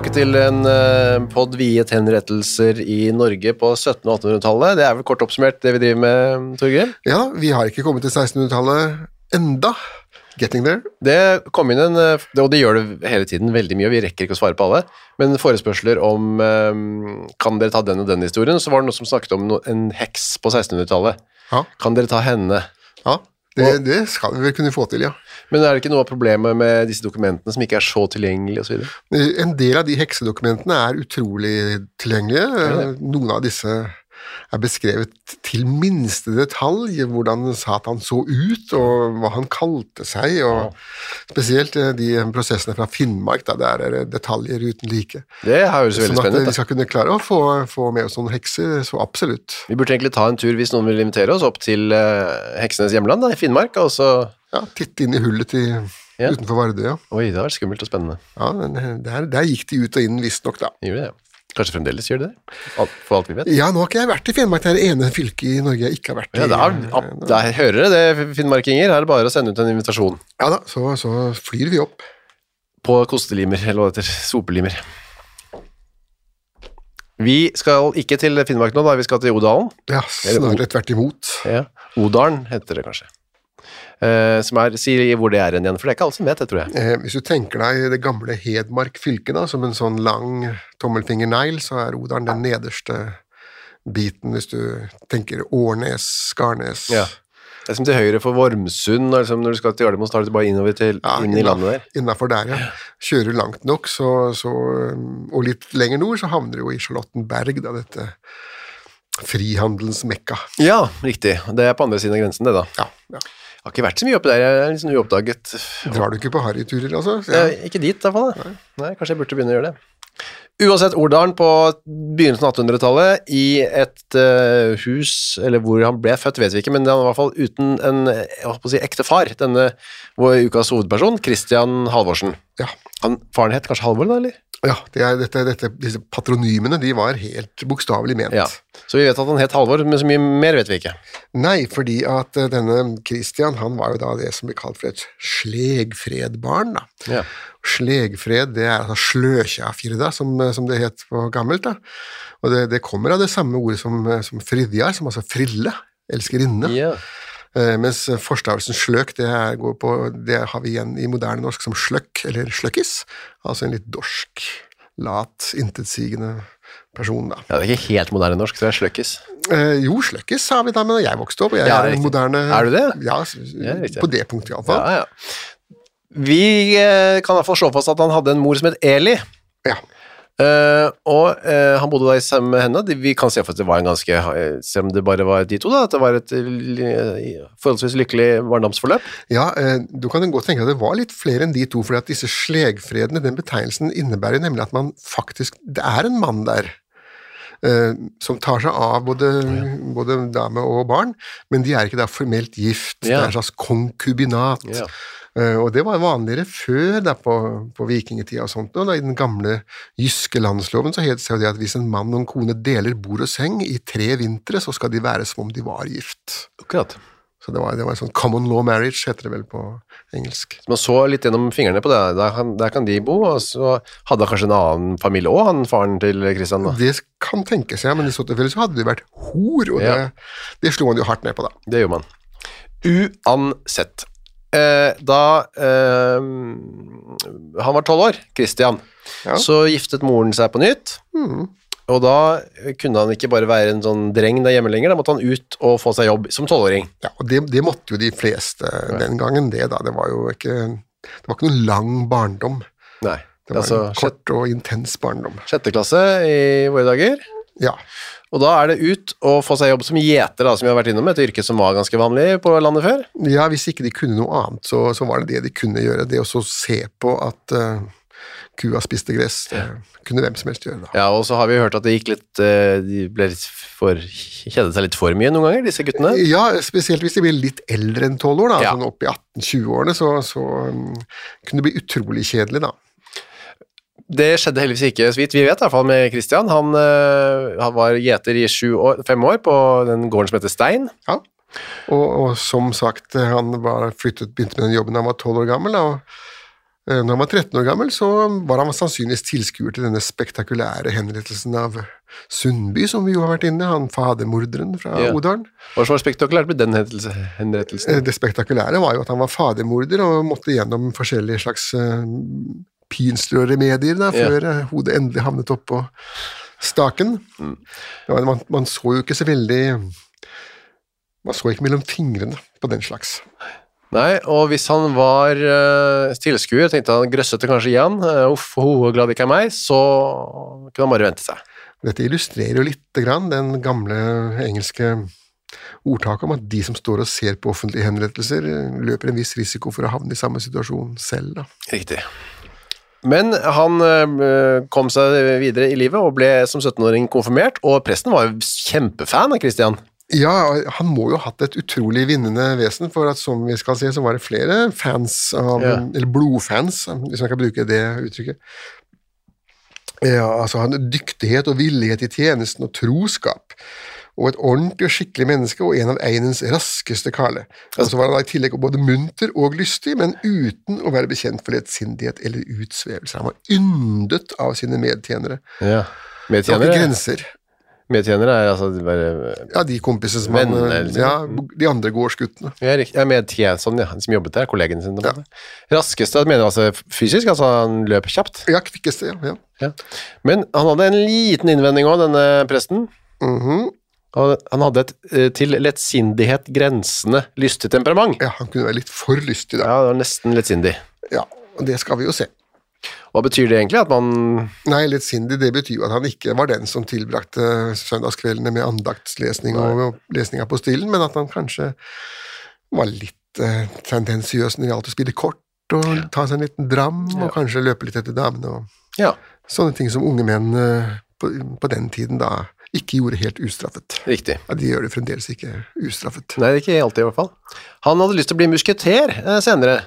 Tilbake til en uh, pod viet henrettelser i Norge på 1700- og 1800-tallet. Det er vel kort oppsummert det vi driver med, Torgeir? Ja, vi har ikke kommet til 1600-tallet enda. Getting there. Det kom inn en, eh, og det gjør det hele tiden veldig mye, og vi rekker ikke å svare på alle, men forespørsler om eh, kan dere ta den og den historien, så var det noen som snakket om en heks på 1600-tallet. Ja. Kan dere ta henne? Ja, det, det skal vi vel kunne få til, ja. Men er det ikke noe av problemet med disse dokumentene som ikke er så tilgjengelige og så videre? En del av de heksedokumentene er utrolig tilgjengelige. Noen av disse er beskrevet til minste detalj, hvordan Satan så ut, og hva han kalte seg, og spesielt eh, de prosessene fra Finnmark, da der er det detaljer uten like. Det høres veldig Sånn at spennende vi ut. da. skal kunne klare å få, få med oss noen hekser, så absolutt. Vi burde egentlig ta en tur hvis noen vil invitere oss opp til eh, heksenes hjemland, da, i Finnmark, og så Ja, titte inn i hullet til, Ja. utenfor Vardø, ja. Oi, det har vært skummelt og spennende. ja eh, der, der gikk de ut og inn, visstnok, da. Gjorde det, ja. Kanskje fremdeles gjør det det? For alt vi vet. Ja, nå har ikke jeg vært i Finnmark, det er det ene fylket i Norge jeg ikke har vært i. Ja, da, da hører dere det, finnmarkinger. Her er det bare å sende ut en invitasjon. Ja da, så, så flyr vi opp. På kostelimer, eller hva det heter. Sopelimer. Vi skal ikke til Finnmark nå, da. Vi skal til Odalen. Ja, snarere tvert imot. Ja. Odalen heter det kanskje. Eh, som er, Si hvor det er igjen, for det er ikke alle som vet det, tror jeg. Eh, hvis du tenker deg det gamle Hedmark fylke da, som en sånn lang tommelfingernegl, så er Odalen den nederste biten hvis du tenker Årnes, Skarnes. Ja. Det er som til høyre for Vormsund, liksom når du skal til Gardermoen, så tar du bare innover til, Ja, inn i landet der. Innafor der, ja. Kjører langt nok, så, så, um, og litt lenger nord, så havner du jo i Charlottenberg, da, dette frihandelens mekka. Ja, riktig. Det er på andre siden av grensen, det, da. Ja, ja. Jeg har ikke vært så mye oppi der. Jeg er sånn uoppdaget. Drar du ikke på harryturer, altså? Ja. Eh, ikke dit, i hvert fall. Nei. Nei, kanskje jeg burde begynne å gjøre det. Uansett, Ordalen på begynnelsen av 1800-tallet, i et uh, hus, eller hvor han ble født, vet vi ikke, men han var i hvert fall uten en jeg å si, ekte far. Denne vår ukas hovedperson, Christian Halvorsen. Ja. Han, faren het kanskje Halvor, da, eller? Ja, det er, dette, dette, disse patronymene de var helt bokstavelig ment. Ja. Så vi vet at han het Halvor, men så mye mer vet vi ikke. Nei, fordi at eh, denne Christian han var jo da det som blir kalt for et slegfredbarn. da. Ja. Slegfred, det er altså sløkjafirda, som, eh, som det het på gammelt. da. Og det, det kommer av det samme ordet som, eh, som fridjar, som altså frille, elskerinne. Ja. Eh, mens forstavelsen sløk, det, er, går på, det har vi igjen i moderne norsk som sløkk, eller sløkkis. Altså en litt dorsk, lat, intetsigende person, da. ja, det er ikke helt moderne norsk, så det er sløkkis. Eh, jo, sløkkis sa vi da men da jeg vokste opp. Jeg Ja, er en moderne Er du det? Ja, på det punktet iallfall. Ja, ja. Vi eh, kan i hvert fall slå fast at han hadde en mor som het Eli. Ja. Eh, og uh, han bodde da sammen med henne. Vi kan se for at det var en ganske eh, Selv om det bare var de to, da, at det var et forholdsvis lykkelig barndomsforløp. Ja, uh, du kan godt tenke deg at det var litt flere enn de to, fordi at disse slegfredene, den betegnelsen innebærer nemlig at man faktisk Det er en mann der. som tar seg av både, både dame og barn, men de er ikke da formelt gift. Det er en slags konkubinat. Ja. Eh, og det var vanligere før, da, på, på vikingtida og sånt. Og da, I den gamle jyske landsloven så het det at hvis en mann og en kone deler bord og seng i tre vintre, så skal de være som om de var gift. Akkurat. Så det var, det var en sånn common law marriage, heter det vel på engelsk. Så man så litt gjennom fingrene på det. Der kan, der kan de bo, og så hadde han kanskje en annen familie òg, han faren til Christian. da. Det kan tenkes, ja, men i så tilfelle så hadde det vært hor, og Ja. det, det slo man jo hardt ned på, da. Det gjorde man. Uansett. Eh, da eh, han var tolv år, Christian, Ja. så giftet moren seg på nytt. Og da kunne han ikke bare være en sånn dreng der hjemme lenger, da måtte han ut og få seg jobb som tolvåring. Ja, og det, det måtte jo de fleste den gangen, det da. Det var jo ikke, det var ikke noen lang barndom. Nei, Det var altså en kort og intens barndom. sjette klasse i våre dager. Ja. Og da er det ut og få seg jobb som gjeter, da, som vi har vært innom, et yrke som var ganske vanlig på landet før. ja, hvis ikke de kunne noe annet, så, så var det det de kunne gjøre. Det å se på at uh, kua spiste gress, det kunne hvem som helst gjøre da. Ja, og så har vi hørt at det gikk litt eh, De ble litt for Kjedet seg litt for mye noen ganger, disse guttene. Ja, spesielt hvis de blir litt eldre enn 12 år, da, Ja. sånn opp i 18-20-årene, så, så um, kunne det bli utrolig kjedelig, da. Det skjedde heldigvis ikke, så vidt vi vet, i hvert fall med Christian. Han, eh, han var gjeter i år, fem år på den gården som heter Stein. Ja. Og, og som sagt, han var flyttet, begynte med den jobben da han var 12 år gammel, og eh, når han var 13 år gammel, så var han sannsynligvis tilskuer til denne spektakulære henrettelsen av Sundby, som vi jo har vært inne, han fadermorderen fra Ja. Odalen. Hva som var spektakulært med den henrettelsen? Eh, Det spektakulære var jo at han var fadermorder og måtte gjennom forskjellige slags uh, medier remedier da, før ja. hodet endelig havnet opp på staken. Mm. Man, man så jo ikke så veldig Man så ikke mellom fingrene på den slags. Nei, og hvis han var uh, tilskuer, tenkte han grøssete kanskje igjen, uh, uff, ho, glad det ikke er meg, så kunne han bare vente seg. Dette illustrerer jo lite grann den gamle engelske ordtaket om at de som står og ser på offentlige henrettelser, eh, løper en viss risiko for å havne i samme situasjon selv. Da. Riktig. Men han eh, kom seg videre i livet og ble som 17-åring konfirmert, og presten var jo kjempefan av Christian. Ja, han må jo ha hatt et utrolig vinnende vesen, for at som vi skal se, så var det flere fans av Ja. Eller blodfans, hvis man kan bruke det uttrykket. Ja, altså han Dyktighet og villighet i tjenesten og troskap. Og et ordentlig og skikkelig menneske, og en av einens raskeste karle. Og så var han da i tillegg både munter og lystig, men uten å være bekjent for lettsindighet eller utsvevelse. Han var yndet av sine medtjenere. Ja. Det Medtjenere, grenser. medtjenere er altså bare Ja, de kompisene som han Venner, liksom. Ja, de andre gårdsguttene. Ja, ja medtjen, sånn, ja, han som jobbet der, kollegene sine. Ja. Raskeste, mener altså fysisk, altså han løp kjapt? Ja, kvikkeste, ja. ja. Men han hadde en liten innvending òg, denne presten. Mhm. Han han hadde et eh, til lettsindighet grensende lystig temperament. Ja, han kunne være litt for lystig, da. Ja, det var nesten lettsindig. Ja, og det skal vi jo se. Hva betyr det egentlig? At man Nei, lettsindig, det betyr jo at han ikke var den som tilbrakte søndagskveldene med andaktslesning og lesning av postillen, men at han kanskje var litt eh, tendensiøs når det gjaldt å spille kort og ta seg en liten dram, og kanskje løpe litt etter damene og Ja, sånne ting som unge menn eh, på, på den tiden da ikke gjorde helt ustraffet. riktig. Ja, de gjør det fremdeles ikke ustraffet. Nei, ikke alltid i hvert fall. Han hadde lyst til å bli musketer eh, senere.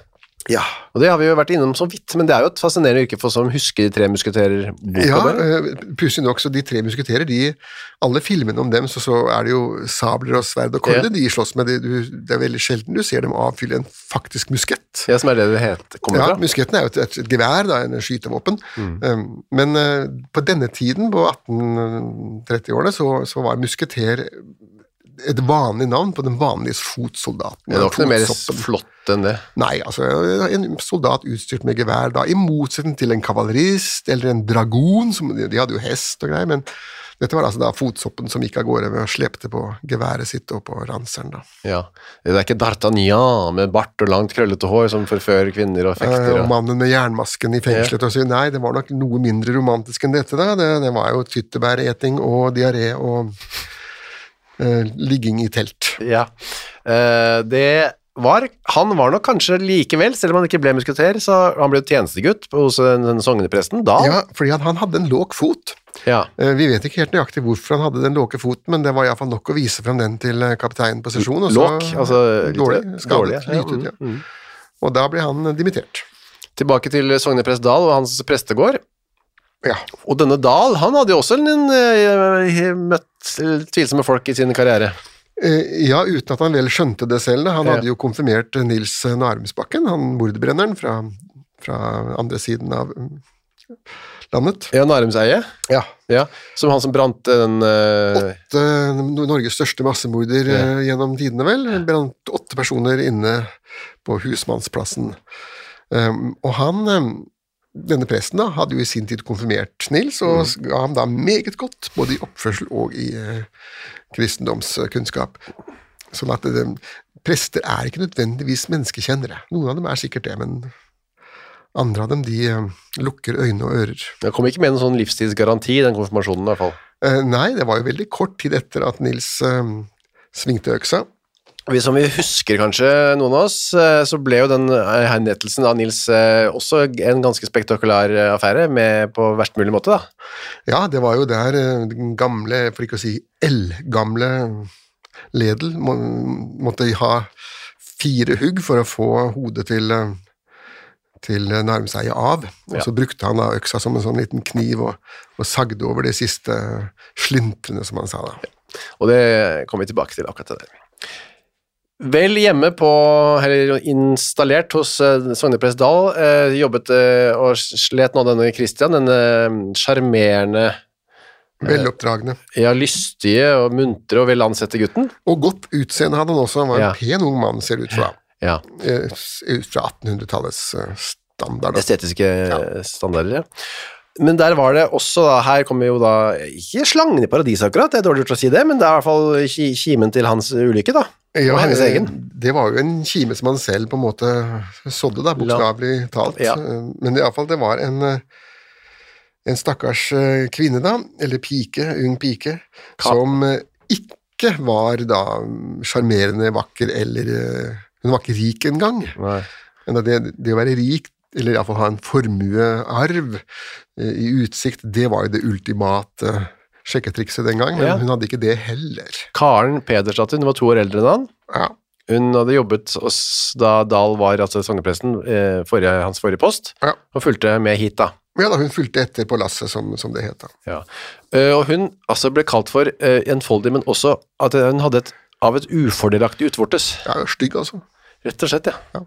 Ja, Og det har vi jo vært innom så vidt, men det er jo et fascinerende yrke for som husker de tre musketerer-boka. Ja, eh, pussig nok, så de tre musketerer, de, alle filmene om dem, så, så er det jo sabler og sverd og korde Ja. de slåss med. Det, du, det er veldig sjelden du ser dem avfylle en faktisk muskett. Ja, som er det det het, kommer Ja, fra. musketten er jo et, et, et gevær, da, en skytevåpen. Mm. Um, men uh, på denne tiden, på 1830-årene, så, så var musketer et vanlig navn på den vanlige fotsoldaten. Det var ikke noe mer flott enn det. Nei, altså en soldat utstyrt med gevær, da, i motsetning til en kavalerist eller en dragon, som, de hadde jo hest og greier, men dette var altså da fotsoppen som gikk av gårde med og slepte på geværet sitt og på ranseren, da. Ja. Det er ikke D'Artagnan med bart og langt, krøllete hår som forfører kvinner og Eh, fekter. og Og... mannen med jernmasken i fengselet og sier Nei, det var nok noe mindre romantisk enn dette, da. Det, det var jo tyttebæreting og diaré og eh, ligging i telt. Ja. Eh, det var, han var nok kanskje likevel, selv om han ikke ble musketer, så han ble tjenestegutt hos den, sognepresten, da. Ja, fordi han, han hadde en låg fot. Ja. Eh, Vi vet ikke helt nøyaktig hvorfor han hadde den låke foten, men det var iallfall nok å vise frem den til eh, kapteinen på sesjonen. Låk, altså dårlig, skadet, dårlig, ja. lite ja. Mm, mm. Og da ble han dimittert. Tilbake til sogneprest Dahl og hans prestegård. Ja. Og denne Dahl, han hadde jo også en, eh, møtt eh, tvilsomme folk i sin karriere. Eh, Ja, uten at han vel skjønte det selv. Han Ja. hadde jo konfirmert Nils Narumsbakken, han mordbrenneren fra, fra andre siden av mm, landet. Ja, Narmseie. Ja. Ja, som han som brant den uh... Åtte, Norges største massemorder Ja. uh, gjennom tidene, vel. Brant åtte personer inne på husmannsplassen. Um, og han, um, denne presten, da, hadde jo i sin tid konfirmert Nils, og Mm. ga ham da meget godt, både i oppførsel og i eh, kristendomskunnskap. Sånn at eh, prester er ikke nødvendigvis menneskekjennere. Noen av dem er sikkert det, men andre av dem de eh, lukker øyne og ører. Det kom ikke med en sånn livstidsgaranti i den konfirmasjonen, i hvert fall. Eh, nei, det var jo veldig kort tid etter at Nils eh, svingte øksa. Vi som vi husker kanskje, noen av oss, eh, så ble jo den eh, henrettelsen av Nils eh, også en ganske spektakulær affære, med på verst mulig måte, da. Ja, det var jo der den gamle, for ikke å si eldgamle Ledel må, måtte ha fire hugg for å få hodet til, til Narmseie av. Og Ja. så brukte han da øksa som en sånn liten kniv og, og sagde over de siste slintrene, som han sa da. Og det kommer vi tilbake til akkurat det der. Vel hjemme på, eller installert hos eh, sogneprest Dahl, eh, jobbet eh, og slet nå denne Christian, denne sjarmerende, Veloppdragne. ja, lystige og muntre og vel ansette gutten. Og godt utseende hadde han også. Han var en Ja. pen ung mann, ser det ut fra. Ja, Ut fra 1800-tallets eh, standard. Estetiske estetiske standarder, ja. Men der var det også, da, her kommer jo da, ikke slangen i paradis akkurat, det er dårlig gjort å si det, men det er i hvert fall kimen til hans ulykke da, Ja, hennes eh, egen. Det var jo en kime som han selv på en måte sådde, da, bokstavelig talt. Ja. Eh, Men i alle fall, det var en, eh, en stakkars eh, kvinne, da, eller pike, ung pike, som eh, ikke var da sjarmerende, vakker eller eh, Hun var ikke rik engang. Det, det å være rik, eller iallfall ha en formuearv eh, i utsikt, det var jo det ultimate sjekketrikset den gang, men Ja. hun hadde ikke det heller. Karen Pedersdatter, hun var to år eldre enn han, Ja. Hun hadde jobbet da Dahl var altså sognepresten, eh, forrige, hans forrige post, Ja. og fulgte med hit, da. Ja da, hun fulgte etter på lasset, som, som det het. da. Ja. Eh, og hun altså ble kalt for uh, enfoldig, men også at hun hadde et, av et ufordelaktig utvortes. Ja, stygg, altså. Rett og slett, ja. Ja.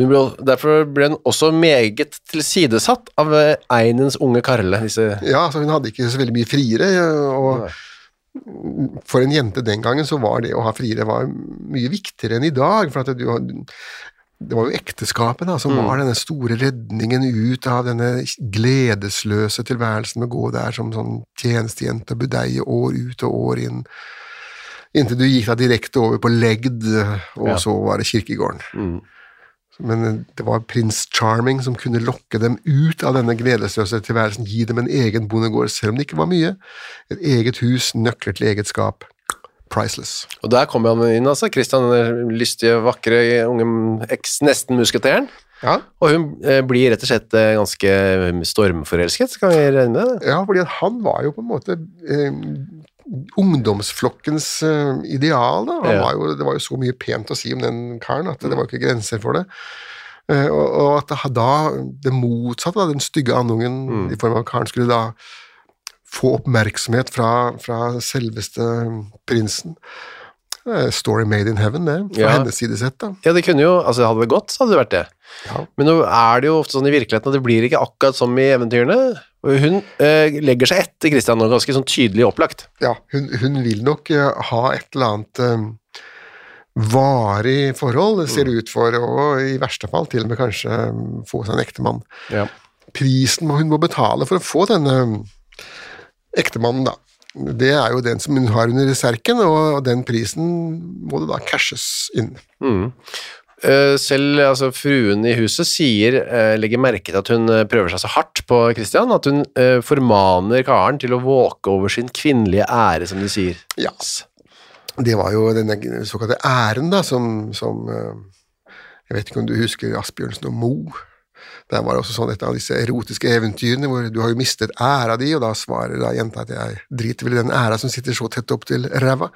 Ble, derfor ble hun også meget tilsidesatt av eh, Einens unge Karle, disse Ja, altså Hun hadde ikke så veldig mye friere, og for en jente den gangen så var det å ha friere var mye viktigere enn i dag. for at du, Det var jo ekteskapet da, som var denne store redningen ut av denne gledesløse tilværelsen med å gå der som sånn tjenestejente og budeie år ut og år inn. Inntil du gikk da direkte over på legd, og Ja. så var det kirkegården. Mm. Men det var prins Charming som kunne lokke dem ut av denne gledesløse tilværelsen, gi dem en egen bondegård, selv om det ikke var mye. Et eget hus, nøkler til eget skap. Priceless. Og der kom han inn, altså. Christian, den lystige, vakre, unge eks, nesten musketeren. Ja, Og hun eh, blir rett og slett eh, ganske stormforelsket, skal vi regne med det? ja fordi han var jo på en måte eh, ungdomsflokkens eh, ideal. Da. Var jo, det var jo så mye pent å si om den karen at det var ikke grenser for det. Eh, og, og at da det motsatte, da, den stygge andungen Mm. i form av karen, skulle da få oppmerksomhet fra, fra selveste prinsen. Eh, Story made in heaven, det, fra Ja. hennes side sett. da. Ja, det kunne jo, altså hadde det gått, så hadde det vært det. Ja. Men nå er det jo ofte sånn i virkeligheten at det blir ikke akkurat som i eventyrene. Hun eh, legger seg etter Christian nå, ganske sånn tydelig opplagt. ja, hun, hun vil nok eh, ha et eller annet eh, varig forhold, ser det ut for, og i verste fall til og med kanskje eh, få seg en ektemann. Ja. Prisen hun må betale for å få denne eh, ektemannen, da, det er jo den som hun har under serken, og den prisen må det da cashes inn. Mm. Eh, selv altså, fruen i huset sier, eh, legger merke til at hun eh, prøver seg så hardt på Christian, at hun formaner karen til å våke over sin kvinnelige ære, som de sier. Ja. det var jo denne såkalte æren, da, som, som Jeg vet ikke om du husker Asbjørnsen og Moe? Der var det også sånn et av disse erotiske eventyrene hvor du har jo mistet æra di, og da svarer da jenta at jeg driter vel i den æra som sitter så tett opp til ræva.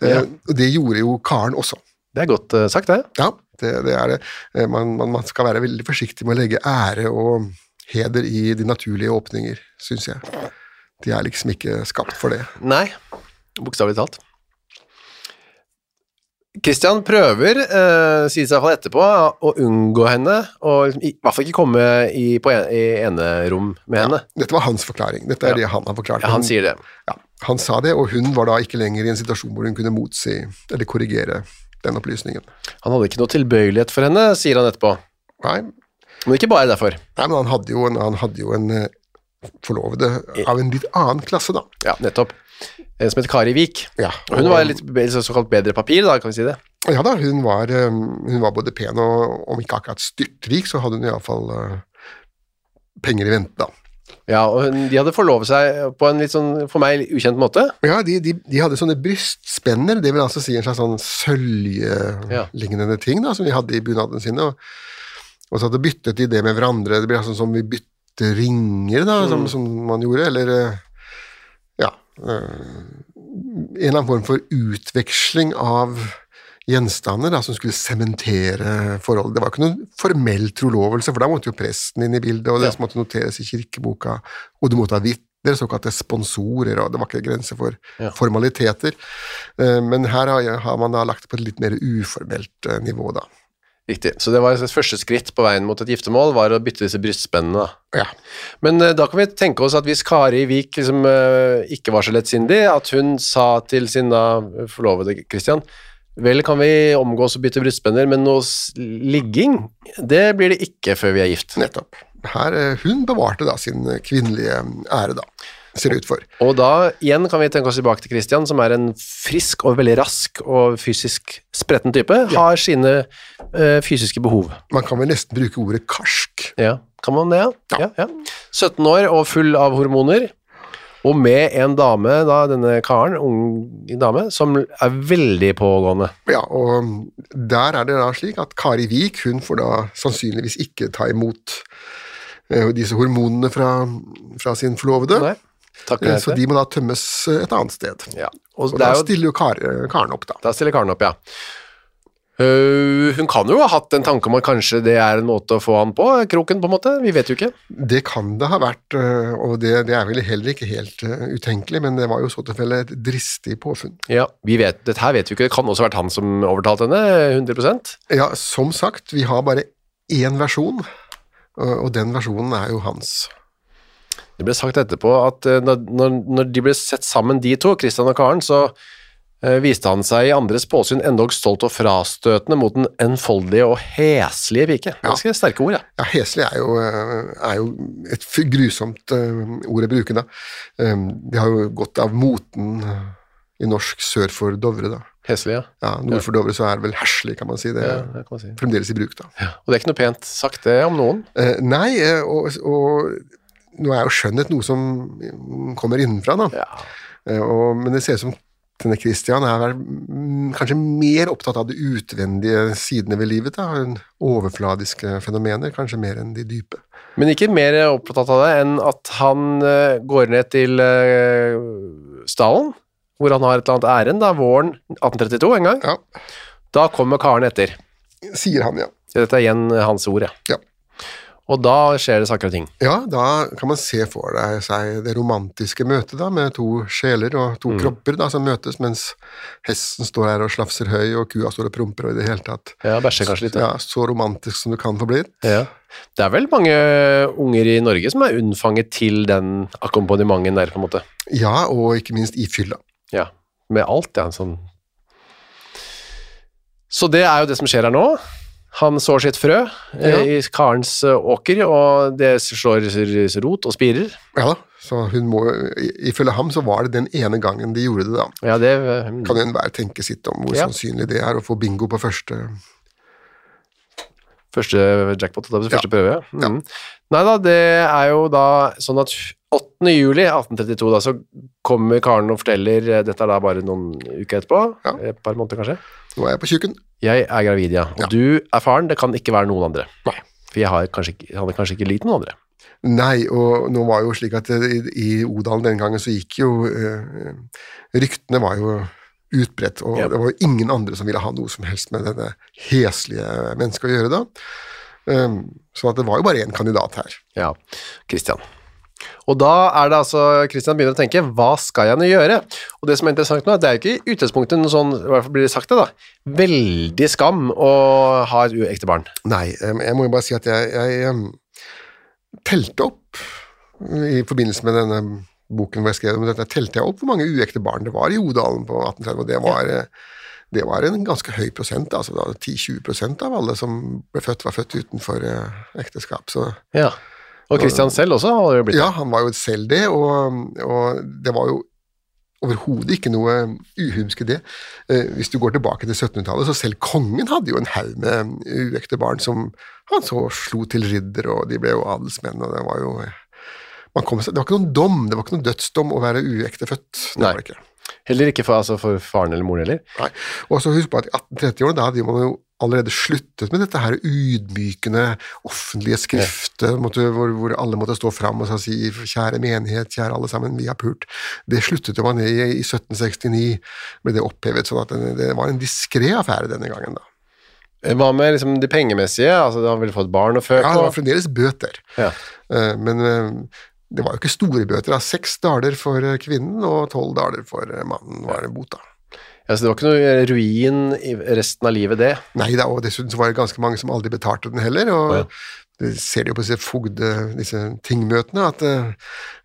Ja. Eh, og det gjorde jo karen også. Det er godt eh, sagt, det. Ja, det, det er det. Eh, Man, man, man skal være veldig forsiktig med å legge ære og heder i de naturlige åpninger, syns jeg. De er liksom ikke skapt for det. Nei, bokstavelig talt. Christian prøver, uh, i hvert fall etterpå, å unngå henne, og liksom, i, hvert fall ikke komme i, på en, i enerom med henne. Dette var hans forklaring. Dette er Ja. det han har forklart. Ja, han sier det. Ja, han sa det, og hun var da ikke lenger i en situasjon hvor hun kunne motsi eller korrigere den opplysningen. Han hadde ikke noe tilbøyelighet for henne, sier han etterpå. Nei, Men ikke bare derfor. nei men han hadde jo en, han hadde jo en eh, forlovede av en litt annen klasse, da. Ja, nettopp. En som heter Kari Vik. Ja, Og hun var litt såkalt bedre papir, da, kan vi si det. Ja da, hun var, eh, hun var både pen og om ikke akkurat styrtrik, så hadde hun iallfall uh, penger i vente, da. Ja, og hun, de hadde forlovet seg på en litt sånn, for meg, ukjent måte. Ja, de, de, de hadde sånne brystspenner, det vil altså si en slags sånn Ja. søljelignende ting da, som de hadde i bunadene sine, og, og så hadde byttet de det med hverandre, det blir altså som vi bytter ringer da, som, som man gjorde, eller eh, ja, eh, en eller annen form for utveksling av gjenstander da, som skulle sementere forholdet. Det var ikke noen formell trolovelse, for da måtte jo presten inn i bildet, og det Ja. måtte noteres i kirkeboka, og du måtte ha vitner, såkalte sponsorer, og det var ikke grenser for Ja. formaliteter. Eh, Men her har, man da lagt på et litt mer uformelt eh, nivå, da. Riktig. Så det var et første skritt på veien mot et giftermål, var å bytte disse brystspennene. Ja. Men uh, da kan vi tenke oss at hvis Kari Vik liksom, uh, ikke var så lettsindig, at hun sa til sin da forlovede Christian Vel kan vi omgås og bytte brystspenner, men noe ligging, det blir det ikke før vi er gift. Nettopp. Her, eh, hun bevarte da sin kvinnelige ære, da, ser det ut for. Og da igjen kan vi tenke oss tilbake til Christian, som er en frisk og veldig rask og fysisk spretten type, har sine ø, fysiske behov. Man kan vel nesten bruke ordet karsk. Ja, kan man det? Ja? Ja. Ja, ja. 17 år og full av hormoner, og med en dame, da, denne karen, ung dame, som er veldig pågående. Ja, og der er det da slik at Kari Vik hun får da sannsynligvis ikke ta imot eh, disse hormonene fra, fra sin forlovede, eh, nei så de må da tømmes eh, et annet sted. Ja, og Og da jo, stiller jo eh, karen opp, da. da stiller karen opp, ja. Uh, hun kan jo ha hatt en tanke om at kanskje det er en måte å få han på, kroken på en måte, vi vet jo ikke. Det kan det ha vært, eh, og det, det er vel heller ikke helt eh, utenkelig, men det var jo i så tilfelle et dristig påfunn. Ja, vi vet, dette her vet vi ikke, det kan også ha vært han som overtalte henne, 100%. Ja, som sagt, vi har bare én versjon, og den versjonen er jo hans. Det ble sagt etterpå at eh, når, når, de ble sett sammen, de to, Christian og Karen, så eh, viste han seg i andres påsyn endog stolt og frastøtende mot den enfoldige og heslige pike. Ganske sterke ord, ja. Ja, heslig er jo, eh, er jo et grusomt ord å bruke, da. Eh, Det har jo gått av moten i norsk sør for Dovre, da. Heslig, ja. Ja, Nord for Dovre så er det vel herselig, kan man si. Det ja det kan man si. fremdeles i bruk, da. Og det er ikke noe pent sagt det om noen. Eh, Nei, og, og nå er jo skjønnhet noe som mm, kommer innenfra, da. Ja. Eh, Og, men det ser ut som denne Christian er kanskje mer opptatt av de utvendige sidene ved livet, da. Overfladiske fenomener, kanskje mer enn de dype. Men ikke mer opptatt av det enn at han eh, går ned til eh, stallen, hvor han har et eller annet ærend, da, våren 1832 en gang. Ja, Da kommer Karen etter. sier han, ja. Dette er igjen hans ord, ja. Ja. Og da skjer det saker og ting. Ja, da kan man se for seg det romantiske møtet da, med to sjeler og to kropper da, som møtes, mens hesten står her og slafser høy, og kua står og promper, og i det hele tatt Ja, bæsjer kanskje litt. Ja. ja, så romantisk som det kan få blitt. Ja. Det er vel mange unger i Norge som er unnfanget til den akkompagnementen der, på en måte. Ja, og ikke minst i fylla. Ja, med alt, ja. Sånn. Så det er jo det som skjer her nå. Han sår sitt frø eh, Ja. i Karens eh, åker, og det slår rot og spirer. Ja da, så hun må, ifølge ham så var det den ene gangen de gjorde det da. Ja, det um, Kan enhver tenke sitt om hvor Ja. sannsynlig det er å få bingo på første Første jackpot, er første prøve. ja. Mm. Nei da, det er jo da sånn at 8. juli 1832 da, så kommer Karen og forteller, eh, dette er da bare noen uker etterpå, Ja. et par måneder kanskje, Nå er jeg på tjukken. jeg er gravid, ja, og Ja. du er faren, det kan ikke være noen andre. Nei. For jeg har kanskje, hadde kanskje ikke likt noen andre. Nei, og nå var jo slik at eh, i, i Odalen den gangen så gikk jo øh, Ryktene var jo utbredt, og Ja. det var jo ingen andre som ville ha noe som helst med denne heslige mennesket å gjøre da. Um, så at det var jo bare én kandidat her. Ja, Christian. Og da er det altså, Christian begynner å tenke, hva skal jeg nå gjøre? Og det som er interessant nå, det er jo ikke i utgangspunktet noe sånn, i hvert fall blir det sagt det da, veldig skam å ha et uekte barn. Nei, jeg må jo bare si at jeg, jeg telte opp i forbindelse med denne boken hvor jeg skrev om dette, telte jeg opp hvor mange uekte barn det var i Odalen på 1830, og det var, ja det var en ganske høy prosent, altså da 10-20% av alle som ble født, var født utenfor eh, ekteskap. Så Ja. Og Christian selv også har jo blitt ja, han var jo selv det, og, og det var jo overhodet ikke noe uhumsk i det. Eh, hvis du går tilbake til 1700-tallet, så selv kongen hadde jo en haug med uekte barn som han så slo til ridder, og de ble jo adelsmenn, og det var jo man kom, Det var ikke noen dom, det var ikke noen dødsdom å være uekte født. Det Nei. det ikke. Heller ikke for, altså for faren eller moren heller. Nei. Og så husk på at i 1830-årene, da hadde man jo allerede sluttet med dette her ydmykende offentlige skriftet, måtte, hvor, hvor alle måtte stå fram og si 'kjære menighet, kjære alle sammen, vi har pult'. Det sluttet jo man i, i 1769, ble det opphevet, sånn at det, det var en diskré affære denne gangen, da. Hva med liksom de pengemessige? Altså, han ville fått barn og født? Ja, det var fremdeles bøter, Ja. Eh, men eh, det var jo ikke store bøter. Seks daler for eh, kvinnen og tolv daler for eh, mannen var det bot, da. Ja, så det var ikke noe ruin i resten av livet, det. Nei da, og dessuten så var det ganske mange som aldri betalte den heller. og ja. Det ser de jo på disse fogde, disse tingmøtene, at uh,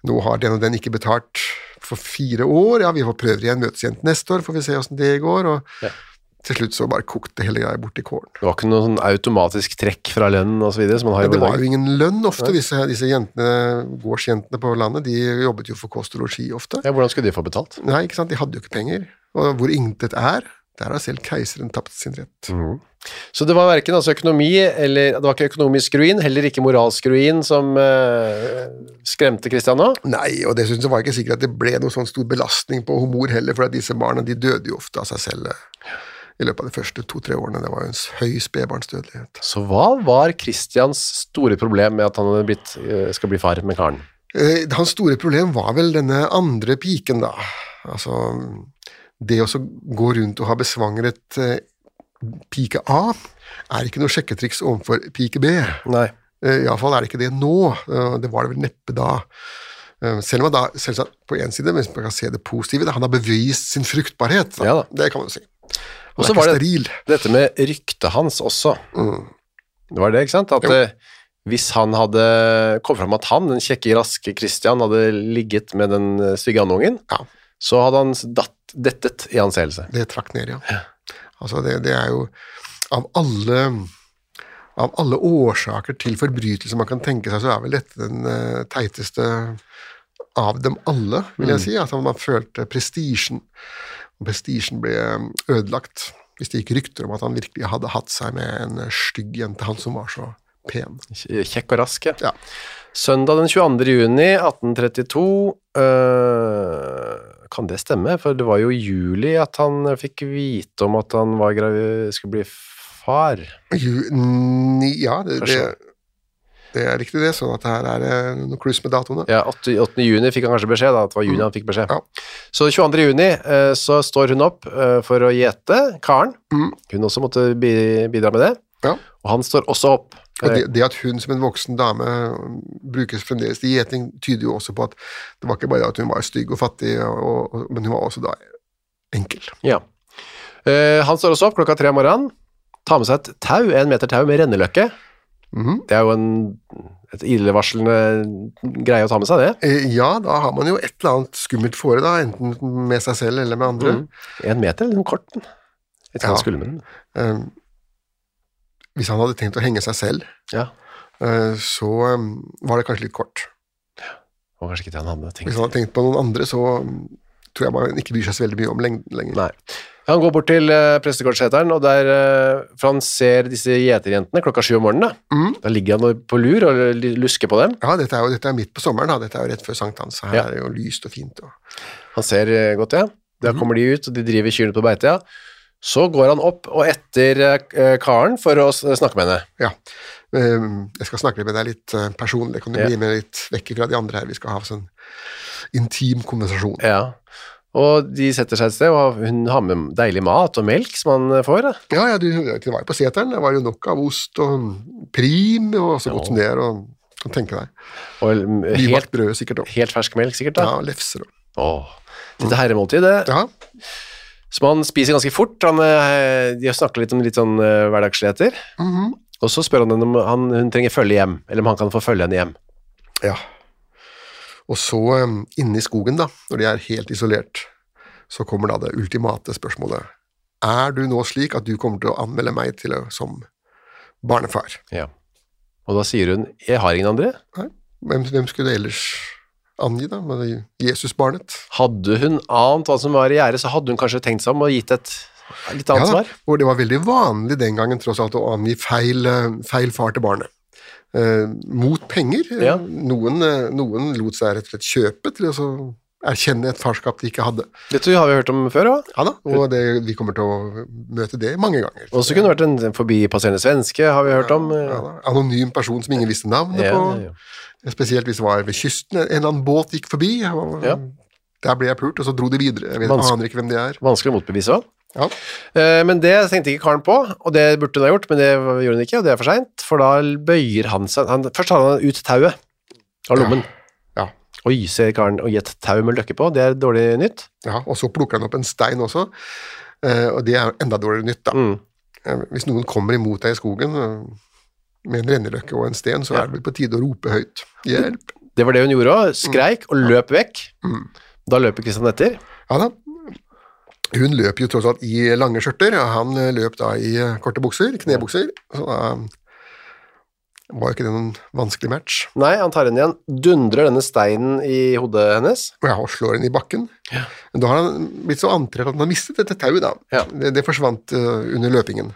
nå har den og den ikke betalt for fire år. Ja, vi får prøve igjen, møtes igjen neste år, får vi se åssen det går. Og Ja. til slutt så bare kokte hele greia bort i kålen. Det var ikke noe sånn automatisk trekk fra lønnen og så videre, som man har i Men det var jo ingen lønn ofte. Disse, disse jentene, gårdsjentene på landet, de jobbet jo for kost og losji ofte. Ja, hvordan skulle de få betalt? Nei, ikke sant, de hadde jo ikke penger. Og hvor intet er, der har selv keiseren tapt sin rett. Så det var hverken altså økonomi eller Det var ikke økonomisk ruin, heller ikke moralsk ruin som eh, skremte Christian nå. Nei, og dessuten så var det ikke sikkert at det ble noen sånn stor belastning på humor heller, for at disse barna de døde jo ofte av seg selv eh, i løpet av de første to-tre årene. Det var jo en høy spedbarnsdødelighet. Så hva var Christians store problem med at han hadde blitt, eh, skal bli far med Karen? Eh, Hans store problem var vel denne andre piken, da. Altså Det å så gå rundt og ha besvangret eh, pike A er ikke noe sjekketriks overfor pike B. Nei. Eh, Iallfall er det ikke det nå. Eh, Det var det vel neppe da. Selv om han da, selvsagt på én side, hvis man kan se det positive, han har bevist sin fruktbarhet. Ja. Det kan man jo si. Og Han så er var det steril. dette med ryktet hans også. Mm. Det var det, ikke sant? At Jo. hvis han hadde kom fram at han, den kjekke, raske Christian, hadde ligget med den stygge andungen, Ja. så hadde han datt, dettet i anseelse. Det trakk ned, ja. Altså, det, det er jo Av alle av alle årsaker til forbrytelser man kan tenke seg, så er vel dette den uh, teiteste av dem alle, vil jeg si. Altså, man følte prestisjen. Og prestisjen ble eh, ødelagt hvis det gikk rykter om at han virkelig hadde hatt seg med en eh, stygg jente, han som var så pen. Kjekk og rask, ja. Ja. Søndag den 22. juni 1832 øh, Kan det stemme? For det var jo i juli at han fikk vite om at han var skulle bli far. Ju, ja, det, det, det er riktig det, sånn at her er det noe kluss med datoene. Ja, 8. 8. juni fikk han kanskje beskjed, da, at det var juni han fikk beskjed. Ja. Så 22. juni øh, så står hun opp øh, for å gjete Karen. Mm. Hun også måtte bidra med det. Ja. Og han står også opp. Og det, det at hun som en voksen dame brukes fremdeles til gjeting, tyder jo også på at det var ikke bare at hun var stygg og fattig, og, og, men hun var også da enkel. Ja. Uh, han står også opp klokka tre om morgenen. Tar med seg et tau, en meter tau med renneløkke. Mhm. Det er jo en, et illevarslende greie å ta med seg, det. Eh, Ja, da har man jo et eller annet skummelt fore, da, enten med seg selv eller med andre. En meter, eller den. Jeg tror Ja. han skulle med den. Eh, hvis han hadde tenkt å henge seg selv, Ja. eh, så eh, var det kanskje litt kort. Og kanskje ikke det han hadde tenkt. Hvis han hadde tenkt på noen andre, så mm, tror jeg man ikke bryr seg så veldig mye om lenger. Nei. Han går bort til uh, prestegårdsseteren, og der, eh, for han ser disse gjeterjentene klokka sju om morgenen. Da. Mm. da ligger han på lur og lusker på dem. Ja, dette er jo dette er midt på sommeren, da. Dette er jo rett før sankthans. Her Ja. er det jo lyst og fint. Og... Han ser eh, godt, ja. Da Mhm. kommer de ut, og de driver kyrne på beite, ja. Så går han opp og etter eh, karen for å snakke med henne. Ja. Ehm, Jeg skal snakke med deg litt eh, personlig. Kan du bli med litt vekk fra de andre her? Vi skal ha sånn intim konversasjon. Ja. Og de setter seg et sted, og hun har med deilig mat og melk som han eh, får. Da. Ja, ja, du, det var jo på seteren. Det var jo nok av ost og prim og så godt som det er. og kan tenke deg. Og Nybakt helt, brød sikkert òg. helt fersk melk, sikkert. da. Ja, lefser Åh. Dette herremåltidet, Ja, som han spiser ganske fort. Han, eh, de har snakket litt om litt sånn eh, hverdagsligheter. -hmm. Og så spør han henne om han, hun trenger følge hjem, eller om han kan få følge henne hjem. ja. Og så, um, inne i skogen, da, når de er helt isolert, så kommer da det ultimate spørsmålet. Er du nå slik at du kommer til å anmelde meg til som barnefar? Ja. Og da sier hun 'jeg har ingen andre'. Nei? Hvem, hvem skulle du ellers angi, da? Med Jesusbarnet? Hadde hun ant hva som var i gjære, så hadde hun kanskje tenkt seg om og gitt et litt annet ja, svar. og det var veldig vanlig den gangen tross alt å angi feil, eh, feil far til barnet. Eh, mot penger. Ja. Noen, eh, noen lot seg rett og slett kjøpe til å erkjenne et farskap de ikke hadde. Dette har vi hørt om før òg. Ja da, og det, vi kommer til å møte det mange ganger. Og så kunne det vært en forbipasserende svenske, har vi hørt om. Ja, da. Anonym person som ingen visste navnet Ja, på. Ja, ja. Spesielt hvis det var ved kysten, en eller annen båt gikk forbi. og Ja. Der ble jeg pult, og så dro de videre. Jeg vet, Vanske- aner ikke hvem det er. Vanskelig å motbevise hva? Ja. Men det tenkte ikke karen på, og det burde hun ha gjort, men det gjorde hun ikke, og det er for seint, for da bøyer han seg han, Først tar han ut tauet av lommen. Ja. Oi, ser karen og gi et tau med løkke på, det er dårlig nytt. Ja, og så plukker han opp en stein også, eh, og det er enda dårligere nytt, da. Mm. Eh, Hvis noen kommer imot deg i skogen eh, med en renneløkke og en sten, så er det vel på tide å rope høyt. Hjelp! Det var det hun gjorde òg, skreik og løp vekk. Mm. Da løper Kristian etter. Ja da. Hun løp jo tross alt i lange skjørter, og han løp da i korte bukser, knebukser, så da var jo ikke det noen vanskelig match. Nei, han tar henne igjen, dundrer denne steinen i hodet hennes. Ja, og slår henne i bakken. Men da har han blitt så antrett at han har mistet dette tauet, da. Ja. Det, det forsvant eh, under løpingen.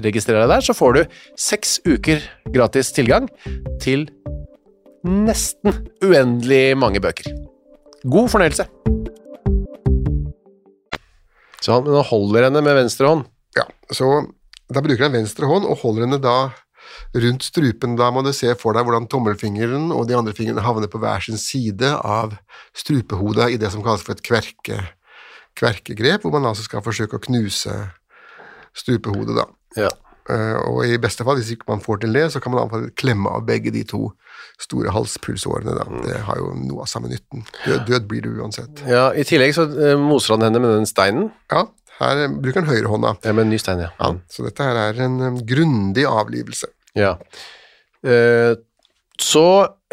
Registrer deg der, så får du seks uker gratis tilgang til nesten uendelig mange bøker. God fornøyelse. Så han, han holder henne med venstre hånd. Ja, så da bruker han venstre hånd og holder henne da rundt strupen. Da må du se for deg hvordan tommelfingeren og de andre fingrene havner på hver sin side av strupehodet i det som kalles for et kverke, kverkegrep, hvor man altså skal forsøke å knuse strupehodet, da. Ja. Eh, og i beste fall, hvis ikke man får til det, så kan man iallfall klemme av begge de to store halspulsårene. Da. Det har jo noe av samme nytten. Død, død blir du uansett. ja, I tillegg så eh, moser han henne med den steinen. Ja, her bruker han høyrehånda. Ja, med en ny stein, ja. Ja, så dette her er en um, grundig avlivelse. Ja. Uh, så,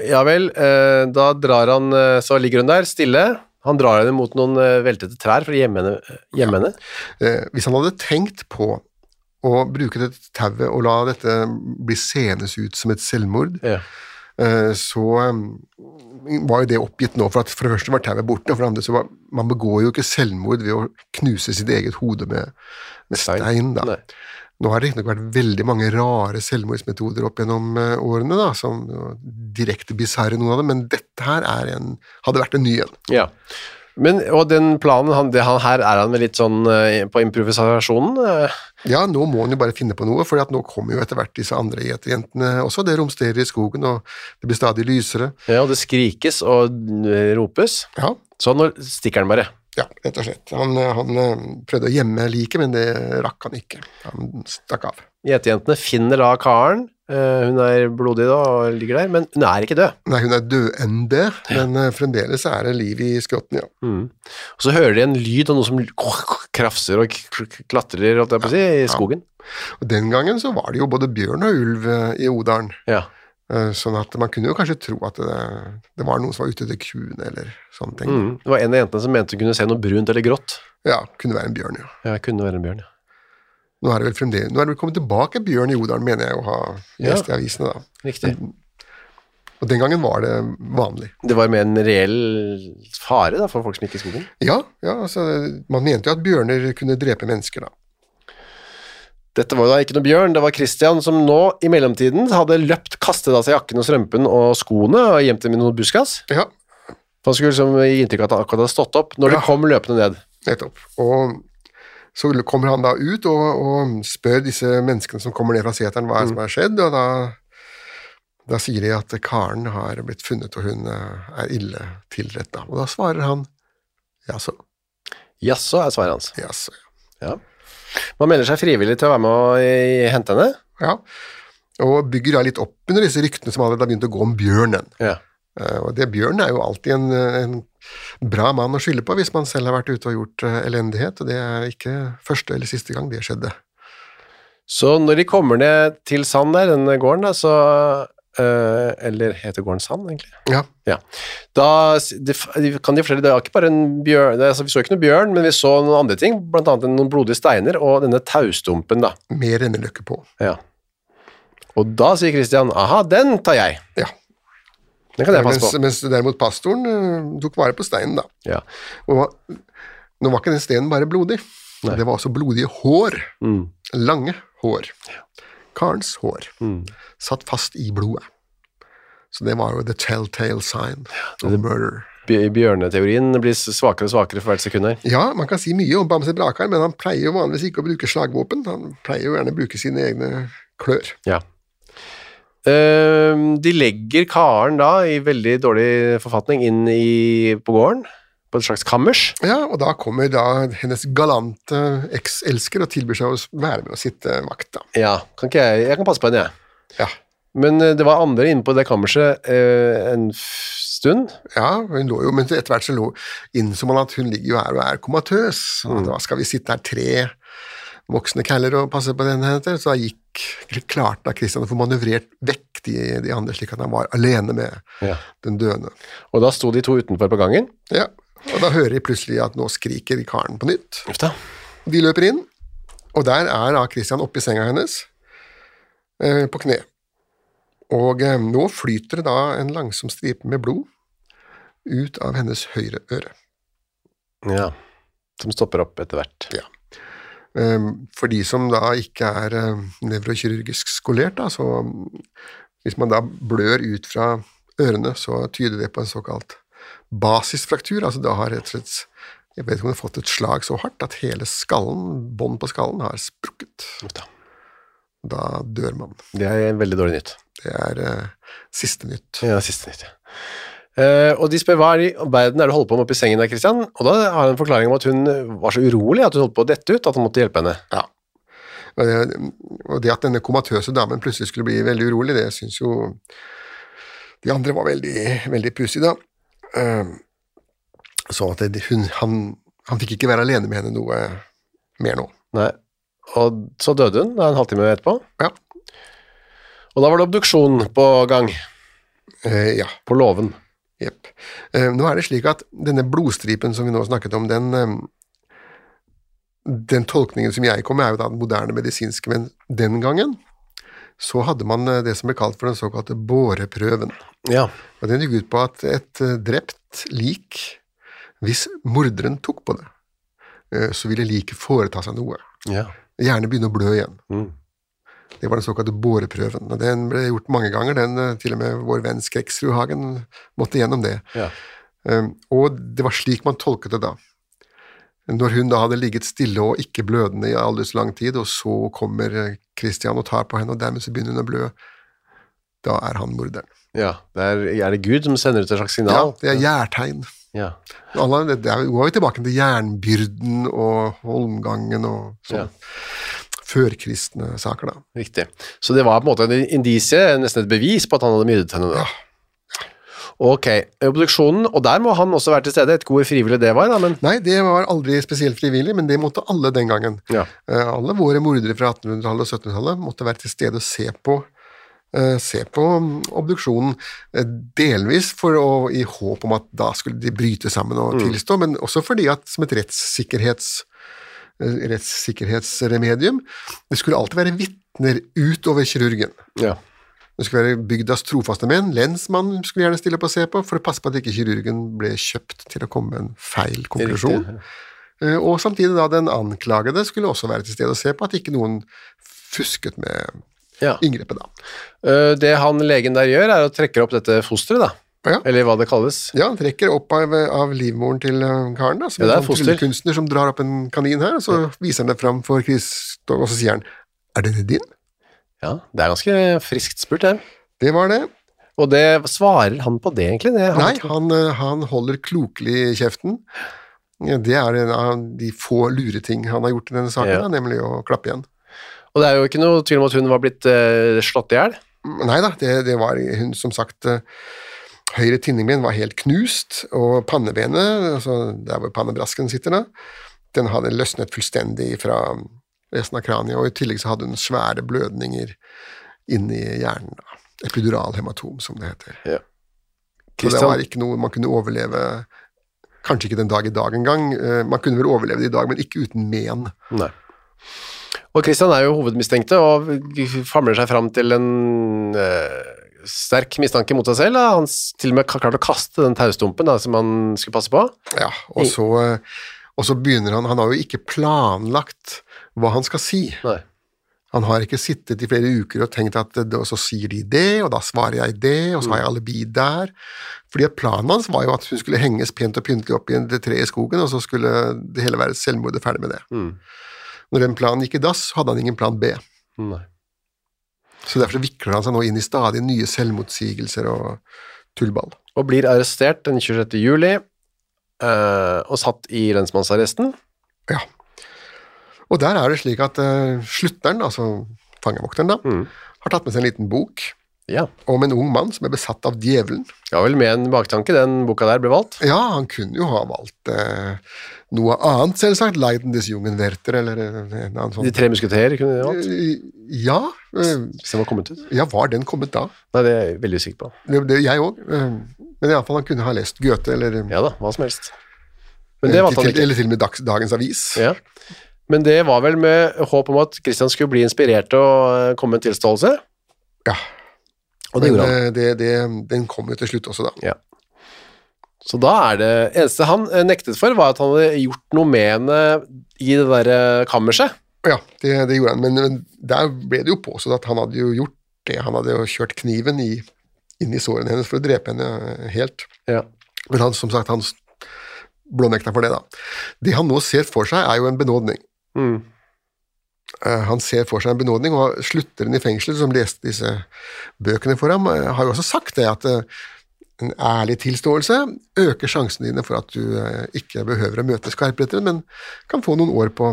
ja vel, uh, da drar han uh, Så ligger hun der, stille. Han drar henne mot noen eh, veltete trær for å gjemme henne. Ja. henne. Eh, hvis han hadde tenkt på å bruke dette tauet og la dette bli senes ut som et selvmord, Ja. eh, så um, var jo det oppgitt nå, for at for det første var tauet borte, og for det andre så var man begår jo ikke selvmord ved å knuse sitt eget hode med, med Stein. da. Nei. Nå har det riktignok vært veldig mange rare selvmordsmetoder opp gjennom eh, årene, da, som direkte bisarre noen av dem, men dette her er en, hadde vært en ny en. Ja. Men, og den planen, han, det, han, her er han vel litt sånn eh, på improvisasjonen? Ja, nå må han jo bare finne på noe, for nå kommer jo etter hvert disse andre gjeterjentene også. Det romsterer i skogen, og det blir stadig lysere. Ja, og det skrikes og ropes. Ja, Så nå stikker han bare. ja rett og slett. Han, han eh, prøvde å gjemme liket, men det rakk han ikke. Han stakk av. Gjetejentene finner da karen. Eh, hun er blodig da og ligger der, men hun er ikke død. Nei, hun er dødende, men eh, fremdeles er det liv i skrotten, ja. Mm. Og så hører de en lyd av noe som krafser og klatrer holdt jeg på å si, i skogen. Og Den gangen så var det jo både bjørn og ulv eh, i Odalen, Ja. Sånn at man kunne jo kanskje tro at det, det var noen som var ute etter kuene eller sånne ting. Mm. Det var en av jentene som mente hun kunne se noe brunt eller grått. Ja, kunne være en bjørn, ja. Ja, kunne være en bjørn, ja. Nå er det vel fremdeles, nå er det vel kommet tilbake bjørn i Odalen, mener jeg å ha lest i avisene, da. Riktig. Og den gangen var det vanlig. Det var med en reell fare da, for folk som gikk i skogen. Ja, ja altså, man mente jo at bjørner kunne drepe mennesker, da. Dette var jo da ikke noe bjørn, det var Christian som nå i mellomtiden hadde løpt, kastet av seg jakken og strømpen og skoene og gjemt dem i noen buskas. Ja, For han skulle liksom gi inntrykk av at han akkurat hadde stått opp når Ja. de kom løpende ned. nettopp. Og så kommer han da ut og, og spør disse menneskene som kommer ned fra seteren hva som er skjedd, og da, da sier de at Karen har blitt funnet, og hun eh, er ille tilrett, da. Og da svarer han jaså, Jaså, er svaret hans. jaså, Ja. Man melder seg frivillig til å være med og hente henne. ja. Og bygger da litt opp under disse ryktene som hadde har begynt å gå om bjørnen. Ja. Eh, Og det Bjørn er jo alltid en, en bra mann å skylde på hvis man selv har vært ute og gjort eh, elendighet, og det er ikke første eller siste gang det skjedde. Så når de kommer ned til Sand der, den gården da, så eh, Eller heter gården Sand, egentlig? Ja, Ja. Da de, kan de fortelle, det var ikke bare en bjørn det, altså, Vi så ikke noe bjørn, men vi så noen andre ting, blant annet noen blodige steiner og denne taustumpen, da. med renneløkke på. Ja. Og da sier Christian aha, den tar jeg. Ja. Den kan jeg passe Mens, på. mens derimot pastoren uh, tok vare på steinen, da. Ja. Og nå var ikke den steinen bare blodig, Nei. det var også blodige hår. Mm. Lange hår. Karens hår. Mm. Satt fast i blodet. Så det var jo the telltale sign of murder. Bj- Bjørneteorien blir svakere og svakere for hvert sekund her. Ja, man kan si mye om Bamse Brakar, men han pleier jo vanligvis ikke å bruke slagvåpen. Han pleier jo gjerne å bruke sine egne klør. Ja. Ehm, de legger Karen da i veldig dårlig forfatning inn i, på gården, på et slags kammers. Ja, og da kommer da hennes galante ekselsker og tilbyr seg å være med og sitte vakt, da. Ja, kan ikke jeg, jeg kan passe på henne, jeg. Ja. Men eh, det var andre inne på det kammerset eh, en stund. Ja, hun lå jo, men etter hvert så lå innså man at hun ligger jo her og er komatøs. Mm. da skal vi sitte her tre voksne caller og passe på den. Så da gikk klarte Kristian å få manøvrert vekk de, de andre, slik at han var alene med Ja. den døende. Og da sto de to utenfor på gangen. Ja, og da hører de plutselig at nå skriker karen på nytt. Ufta. De løper inn, Og der er da Kristian oppi senga hennes, eh, på kne. Og eh, nå flyter det da en langsom stripe med blod ut av hennes høyre øre. Ja. Som stopper opp etter hvert. Ja. Eh, For de som da ikke er eh, nevrokirurgisk skolert, da, så hvis man da blør ut fra ørene, så tyder det på en såkalt basisfraktur. Altså da har rett og slett jeg vet ikke om det har fått et slag så hardt at hele skallen, bånd på skallen, har sprukket. Da dør man. Det er veldig dårlig nytt. Det er uh, siste nytt. Ja, siste nytt, ja. Eh, og de spør hva i verden er du holder på med oppi sengen der, Christian? Og da har han en forklaring om at hun var så urolig at hun holdt på å dette ut, at han måtte hjelpe henne. Ja. Og det, og det at denne komatøse damen plutselig skulle bli veldig urolig, det syns jo de andre var veldig, veldig pussig, da. Uh, Så at det, hun, han, han fikk ikke være alene med henne noe mer nå. Nei. Og så døde hun da en halvtime etterpå. Ja. Og da var det obduksjon på gang, Uh, ja. på låven. Jepp. Eh, nå er det slik at denne blodstripen som vi nå snakket om, den, eh, den tolkningen som jeg kom med, er jo da den moderne medisinske, men den gangen så hadde man eh, det som ble kalt for den såkalte båreprøven. Ja. Og Den gikk ut på at et drept lik, hvis morderen tok på det, så ville liket foreta seg noe. ja. Gjerne begynne å blø igjen. Mm. Det var den såkalte båreprøven. og Den ble gjort mange ganger. Den, eh, til og med vår venn Skrekksrudhagen måtte gjennom det. Ja. Um, og det var slik man tolket det da. Når hun da hadde ligget stille og ikke blødende i aldri så lang tid, og så kommer eh, Christian og tar på henne, og dermed så begynner hun å blø, da er han morderen. ja. Det er, er det Gud som sender ut et slags signal? Ja, det er gjærtegn. Ja. Alle, det er, nå er vi tilbake til jernbyrden og holmgangen og sånn. Førkristne saker, da. Riktig. Så det var på en måte en indisie, nesten et bevis på at han hadde myrdet henne da. Ok, obduksjonen, og der må han også være til stede, et hvor frivillig det var da, men Nei, det var aldri spesielt frivillig, men det måtte alle den gangen. Ja. Uh, alle våre mordere fra 1800-tallet og 1700-tallet måtte være til stede og se på, eh, se på mm, obduksjonen, eh, delvis for å, i håp om at da skulle de bryte sammen og tilstå, men også fordi at som et rettssikkerhets, rettssikkerhetsremedium, det skulle alltid være vitner utover kirurgen. ja. Det skulle være bygdas trofaste menn, lensmannen skulle gjerne stille opp og se på, for å passe på at ikke kirurgen ble kjøpt til å komme med en feil konklusjon. Eh, Og samtidig da den anklagede skulle også være til stede og se på at ikke noen fusket med Ja. inngrepet da. Eh, Det han legen der gjør, er å trekke opp dette fosteret, da. Ja. Eller hva det kalles. Ja, han trekker opp av, av livmoren til eh, karen, da, som Ja, det er en sånn tryllekunstner som drar opp en kanin her, og så viser han det fram for Kristoff, og så sier han, er denne din? Ja, det er ganske friskt spurt, det. Det var det. Og det svarer han på det, egentlig? Det, Nei, han, eh, han holder klokelig kjeften. Det er en av de få lure ting han har gjort i denne saken, Ja. da, nemlig å klappe igjen. Og det er jo ikke noe tvil om at hun var blitt uh, slått i hjel. Nei da, det, det var hun som sagt eh, Høyre tinningben var helt knust, og pannebenet, altså der hvor pannebrasken sitter da, den hadde løsnet fullstendig fra resten av kraniet, og i tillegg så hadde hun svære blødninger inni hjernen. da. Epiduralhematom, som det heter. Ja. Så det var ikke noe man kunne overleve Kanskje ikke den dag i dag engang. eh, Man kunne vel overleve det i dag, men ikke uten men. Nei. Og Christian er jo hovedmistenkte og famler seg fram til en eh, sterk mistanke mot seg selv. Da. Han til og med har klart å kaste den taustumpen da, som han skulle passe på. Ja, og så, eh, og så begynner han Han har jo ikke planlagt hva han skal si. Nei. Han har ikke sittet i flere uker og tenkt at eh, og så sier de det, og da svarer jeg det, og så har jeg alibi der. Fordi planen hans var jo at hun skulle henges pent og pyntelig opp i et tre i skogen, og så skulle det hele være selvmordet ferdig med det. Mm. Når den planen gikk i dass, hadde han ingen plan B. Nei. Så derfor så vikler han seg nå inn i stadig nye selvmotsigelser og tullball. Og blir arrestert den 26. juli øh, og satt i lensmannsarresten. Ja. Og der er det slik at øh, slutteren, altså fangevokteren, da, Mm. har tatt med seg en liten bok Ja. om en ung mann som er besatt av djevelen. ja, vel med en baktanke den boka der ble valgt. Ja, han kunne jo ha valgt eh, noe annet, selvsagt. Leiden des jungen Werther, eller eh, en annen De sånn. tre musketerer kunne de valgt, Eh, Ja, eh, hvis den var kommet ut. ja, var den kommet da? Nei, det er jeg veldig usikker på. Det, det, jeg òg. Men iallfall han kunne ha lest Goethe, eller, Ja da, hva som helst. Men det valgte han ikke. eller til og med dags, Dagens Avis. Ja. Men det var vel med håp om at Christian skulle bli inspirert og eh, komme med en tilståelse? Ja. Og det Men gjorde han. eh, det, det, den kom jo til slutt også, da. Ja. Så da er det eneste han eh, nektet for, var at han hadde gjort noe med henne i det derre kammerset. Ja, det, det gjorde han, men, men der ble det jo påstått at han hadde jo gjort det. Han hadde jo kjørt kniven i, inn i sårene hennes for å drepe henne eh, helt. Ja. Men han, som sagt, han blånekta for det, da. Det han nå ser for seg, er jo en benådning. Mm. Eh, Han ser for seg en benådning, og slutteren i fengselet som leste disse bøkene for ham, eh, har jo også sagt det at eh, en ærlig tilståelse øker sjansene dine for at du eh, ikke behøver å møte skarpretteren, men kan få noen år på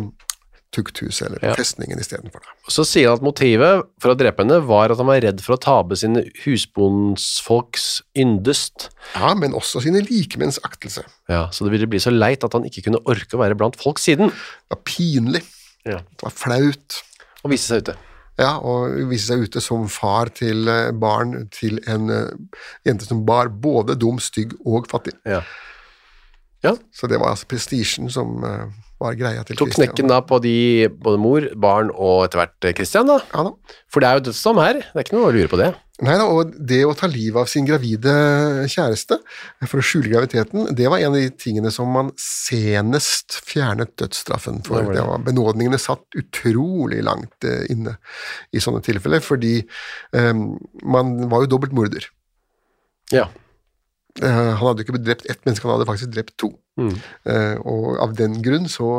tukthuset eller på Ja. festningen istedenfor. Så sier han at motivet for å drepe henne var at han var redd for å tape sine husbondsfolks yndest. Ja, men også sine likemenns aktelse. Ja, så det ville bli så leit at han ikke kunne orke å være blant folk siden. Det var pinlig, Ja. det var flaut. Og vise seg ute. Ja, og viste seg ute som far til eh, barn til en eh, jente som bar både dum, stygg og fattig. Ja. Ja, Så det var altså prestisjen som eh, var greia til tok Christian. knekken da på de, både mor, barn og etter hvert Christian da. Ja da. For det er jo dødsdom her, det er ikke noe å lure på det. Nei da, og det å ta livet av sin gravide kjæreste for å skjule graviditeten, det var en av de tingene som man senest fjernet dødsstraffen for. Det var det. Det var, benådningene satt utrolig langt eh, inne i sånne tilfeller, fordi um, man var jo dobbelt morder. Ja. Uh, han hadde jo ikke drept ett menneske, han hadde faktisk drept to. Mm. Uh, og av den grunn så,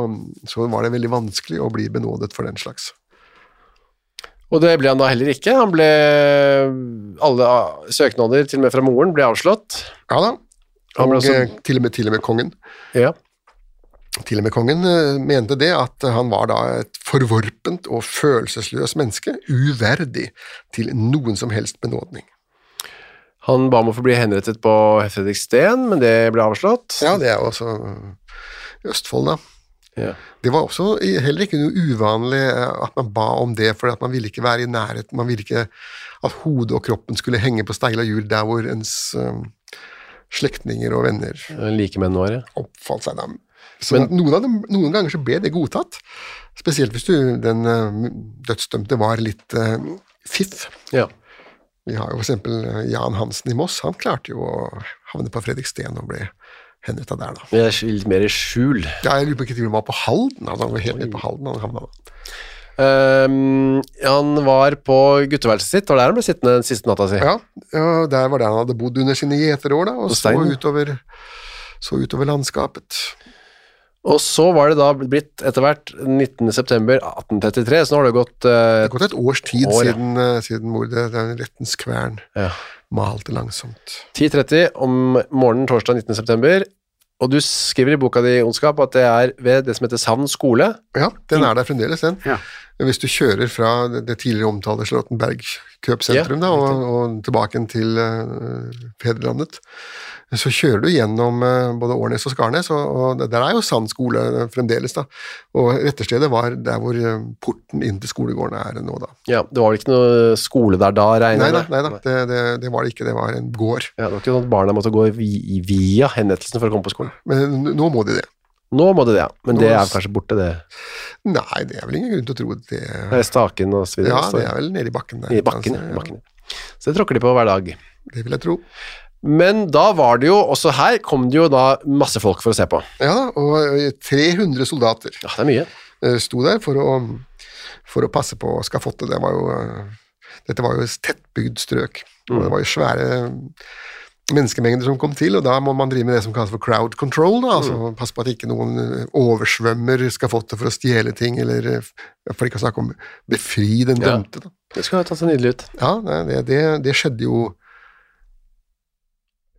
så var det veldig vanskelig å bli benådet for den slags. Og det ble han da heller ikke. Han ble Alle søknader, til og med fra moren, ble avslått. Ja da. Og også- eh, til, og med, til og med kongen. Ja. Til og med kongen eh, mente det at han var da et forvorpent og følelsesløst menneske, uverdig til noen som helst benådning. Han ba om å få bli henrettet på Fredriksten, men det ble avslått. Ja, det er også eh, i Østfold, da. Ja. Det var også heller ikke noe uvanlig eh, at man ba om det, for man ville ikke være i nærheten, man ville ikke at hodet og kroppen skulle henge på steila hjul der hvor ens eh, slektninger og venner Likemenn var ja. oppfalt seg dem. Så Men, noen, dem, noen ganger så ble det godtatt, spesielt hvis du, den uh, dødsdømte var litt uh, fiff. Ja. Vi har jo eh, Jan Hansen i Moss, han klarte jo å havne på Fredriksten og ble henrettet der da. Jeg er litt mer i skjul. Ja, jeg lurer på ikke om han var på Halden, altså han var helt nede på Halden han havna da. Ehm, han var på gutteværelset sitt, og der han ble sittende den siste natta si. Ja, ja, der var der han hadde bodd under sine gjeterår da, og så utover, så utover landskapet. Og så var det da blitt etter hvert 19. september 1833, så nå har det gått Det eh, har gått et års tid År, ja. siden, eh, siden mordet, den rettens kvern ja, malte langsomt. 10.30 om morgenen torsdag 19. og du skriver i boka di, Ondskap, at det er ved det som heter Savn skole. Ja, den er der fremdeles, den. Ja. Hvis du kjører fra det, tidligere omtalte Charlottenberg kjøpesentrum Ja, da, og, og tilbake til uh, fedrelandet, så kjører du gjennom eh, både Årnes og Skarnes, og, og der er jo Sand skole fremdeles. da. Og retterstedet var der hvor eh, porten inn til skolegården er nå, da. Ja, det var vel ikke noe skole der da, regner jeg med? nei da det, det, det var det ikke, det var en gård. Ja, det var ikke sånn at barna måtte gå via henrettelsen for å komme på skolen. Men nå må de det. Nå må det det, ja. Men Nå det er kanskje borte, det. Nei, det er vel ingen grunn til å tro det. Det er staken og så videre. Ja, det er vel nede i bakken der. I bakken, altså, ja. bakken. Så det tråkker de på hver dag. Det vil jeg tro. Men da var det jo, også her kom det jo da masse folk for å se på. Ja og eh, 300 soldater Ja, det er mye. eh, sto der for å, for å passe på skafottet. Det var jo, eh, dette var jo et tettbygd strøk, Mm. det var jo svære menneskemengder som kom til, og da må man drive med det som kalles for crowd control, da, altså passe på at ikke noen eh, oversvømmer skafottet for å stjele ting, eller eh, for ikke å snakke om befri den Ja. dømte. Da. Det skulle ha tatt seg nydelig ut. Ja, det, det, det skjedde jo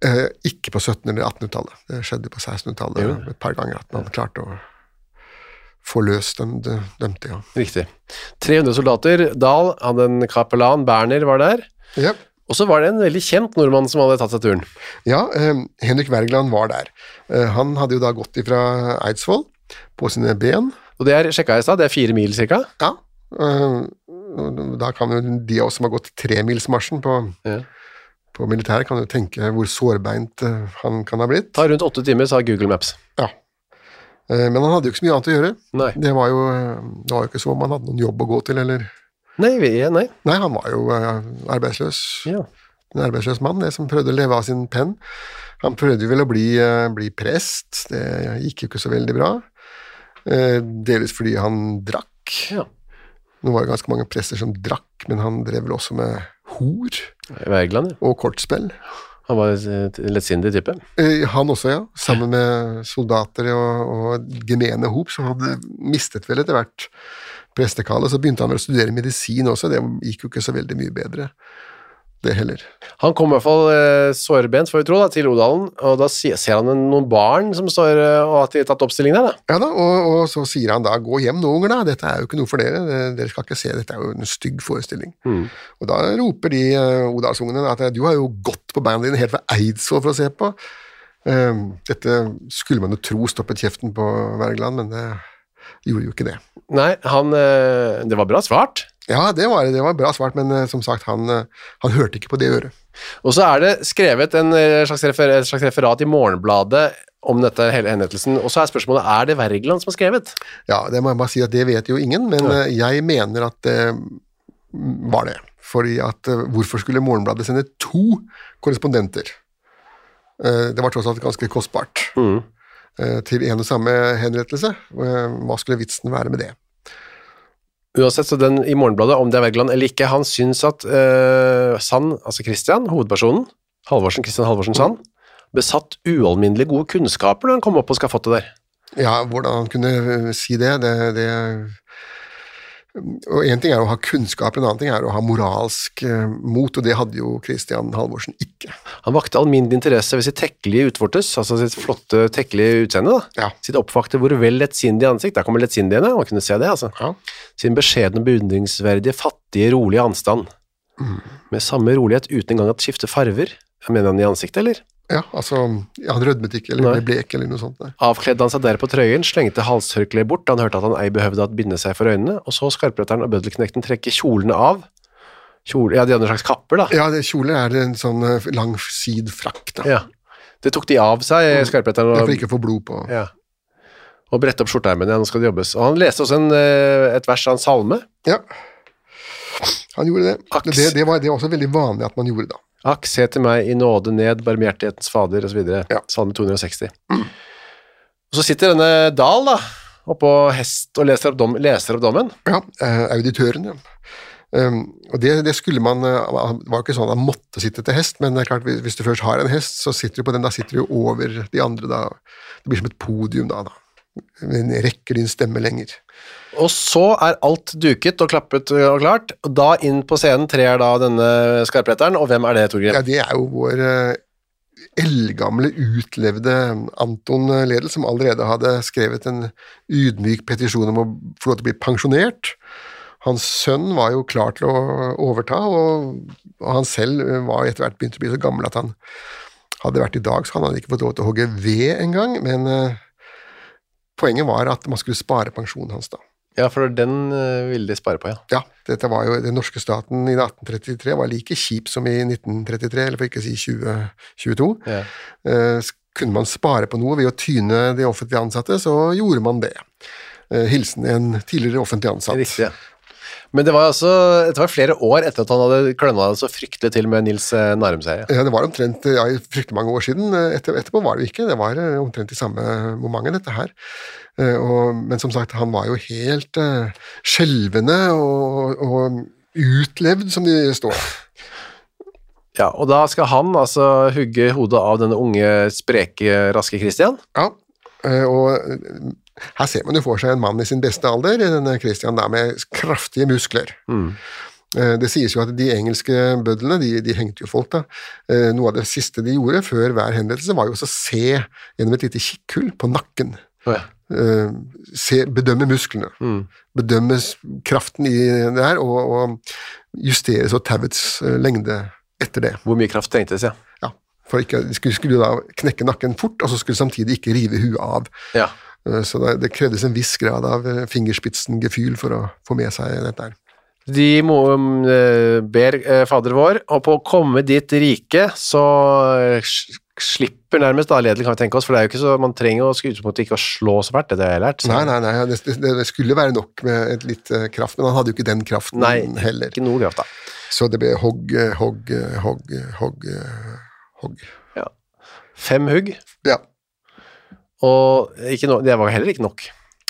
eh, ikke på 1700- eller 1800-tallet. Det skjedde på 1600-tallet ja. et par ganger at man klarte å få løst den dø- dømte, ja. Riktig. 300 soldater. Dahl hadde en kapellan, Berner var der. Ja, Og så var det en veldig kjent nordmann som hadde tatt seg turen. ja eh, Henrik Wergeland var der. Eh, han hadde jo da gått ifra Eidsvoll på sine ben. Og det er, sjekka i stad, det er fire mil cirka. Ja, eh, da kan jo de av oss som har gått tremilsmarsjen på, Ja. På militæret, kan du tenke hvor sårbeint eh, han kan ha blitt. Ta rundt åtte timer, sa Google Maps. Ja. Eh, Men han hadde jo ikke så mye annet å gjøre. Nei. Det var jo, det var jo ikke som om han hadde noen jobb å gå til, eller Nei, nei. Nei, han var jo eh, arbeidsløs. Ja. En arbeidsløs mann, det som prøvde å leve av sin penn. Han prøvde vel å bli, eh, bli prest, det gikk jo ikke så veldig bra. Eh, Delvis fordi han drakk. Ja. Nå var det ganske mange prester som drakk, men han drev vel også med hor Wergeland, ja. og kortspill. Han var en lettsindig type. Eh, Han også, ja. Sammen med soldater og, og gemene hop, som eh, mistet vel etter hvert prestekallet. Så begynte han vel å studere medisin også, det gikk jo ikke så veldig mye bedre, det heller. Han kom i hvert fall eh, sårbent, får vi tro, da, til Odalen, og da ser han noen barn som står eh, og har tatt oppstilling der, da. Ja da, og, og så sier han da 'gå hjem nå, unger, da, dette er jo ikke noe for dere, dere skal ikke se, dette er jo en stygg forestilling'. Og da roper de uh, Odalsungene at 'du har jo gått på bandet dine helt fra Eidsvoll for å se på'. Eh, dette skulle man jo tro stoppet kjeften på Wergeland, men det gjorde jo ikke det. Nei, han eh, Det var bra svart. Ja, det var, det var bra svart, men eh, som sagt, han, eh, han hørte ikke på det øret. Og så er det skrevet en eh, slags, refer et slags referat i Morgenbladet om dette hele henrettelsen, og så er spørsmålet er det Wergeland som har skrevet? Ja, det må jeg bare si at det vet jo ingen, men Ja. jeg mener at det var det. Fordi at hvorfor skulle Morgenbladet sende to korrespondenter? Det var tross alt ganske kostbart. Mm. Til en og samme henrettelse. Hva skulle vitsen være med det? Uansett, så den i Morgenbladet, om det er Wergeland eller ikke, han syns at uh, Sand, altså Christian, hovedpersonen, Halvorsen, Christian Halvorsen Sand, besatt ualminnelig gode kunnskaper når han kom opp på skafottet der. Ja, hvordan han kunne eh, si det, det, det Og én ting er å ha kunnskap, en annen ting er å ha moralsk eh, mot, og det hadde jo Christian Halvorsen ikke. Han vakte alminnelig interesse ved sitt tekkelige utvortes, altså sitt flotte tekkelige utseende, da. Ja. Sitt oppvakte hvor vel lettsindige ansikt, der kommer lettsindigene, man kunne se det, altså. Ja. Sin beskjedne, beundringsverdige, fattige, rolige anstand. Med samme rolighet uten engang å skifte farver. Jeg mener han i ansiktet, eller? Ja, altså, ja, Han rødmet ikke, eller ble blek, eller noe sånt. Nei. Avkledde han seg der på trøyen, slengte halshørkleet bort da han hørte at han ei behøvde å binde seg for øynene, og så skarpretteren og bøddelknekten trekke kjolene av. Kjole, ja, de hadde en slags kapper, da. Ja, det, kjole er en sånn eh, lang frakk, da. Ja. Det tok de av seg, skarpretteren. Det ja, for ikke å få blod på. ja. og brette opp skjorteermene, ja, nå skal det jobbes. Og han leste også en, eh, et vers av en salme. Ja. Han gjorde det. Det, det, var, det var også veldig vanlig at man gjorde da. Akk, se til meg i nåde ned, barmhjertighetens fader, osv. Ja. Salme 260. Og så sitter denne Dahl, da, oppå hest og leser opp, dom, leser opp dommen. Ja, eh, auditøren, ja. Um, og det, det skulle man eh, Det var jo ikke sånn at han måtte sitte til hest, men det er klart, hvis, hvis du først har en hest, så sitter du på den, da sitter du over de andre, da. Det blir som et podium, da. da. Men rekker din stemme lenger. Og så er alt duket og klappet og klart, og da inn på scenen trer da denne skarpretteren, og hvem er det, Torgrim? Ja, det er jo vår eh, eldgamle, utlevde Anton Ledel, som allerede hadde skrevet en ydmyk petisjon om å få lov til å bli pensjonert. Hans sønn var jo klar til å overta, og, han selv var etter hvert begynt å bli så gammel at han hadde vært i dag, så han hadde ikke fått lov til å hogge ved engang, men eh, poenget var at man skulle spare pensjonen hans da. Ja, for den eh, ville de spare på, ja. Ja, dette var jo, den norske staten i 1833 var like kjip som i 1933, eller for ikke å si 2022. Ja. Eh, kunne man spare på noe ved å tyne de offentlige ansatte, så gjorde man det. Eh, hilsen en tidligere offentlig ansatt. Riktig, ja. Men det var altså, det var flere år etter at han hadde klønna det så fryktelig til med Nils eh, Narumseier. Ja, det var omtrent ja, fryktelig mange år siden. Eh, Etter, etterpå var det ikke. Det var eh, omtrent i samme momentet, dette her. Og, men som sagt, han var jo helt uh, skjelvende og, og utlevd, som de står. Ja, og da skal han altså hugge hodet av denne unge, spreke, raske Christian. Ja, og her ser man jo for seg en mann i sin beste alder, denne Christian da, med kraftige muskler. Mm. Det sies jo at de engelske bødlene, de, de hengte jo folk da. Eh, Noe av det siste de gjorde før hver henrettelse var jo også å se gjennom et lite kikkhull på nakken. Oh, ja. Eh, Se, bedømme musklene. Bedømme kraften i det her, og, og justere så tauets eh, lengde etter det. Hvor mye kraft trengtes, ja. Ja, for ikke, de skulle, skulle jo da knekke nakken fort, og så skulle samtidig ikke rive huet av. ja. Eh, Så det, det krevdes en viss grad av eh, fingerspitzengefühl for å få med seg dette her. De må, eh, ber Fader vår, og på å komme ditt rike, så slipper nærmest da Ledel, kan vi tenke oss, for det er jo ikke så, man trenger jo utgangspunktet ikke å slå så fælt, det har jeg lært. Så. Nei, nei, nei, det, det, skulle være nok med et litt kraft, men han hadde jo ikke den kraften Nei, heller. ikke noe kraft da. Så det ble hogg, hogg, hogg, hogg, hogg. Ja. Fem hugg, Ja. Og no, det var heller ikke nok.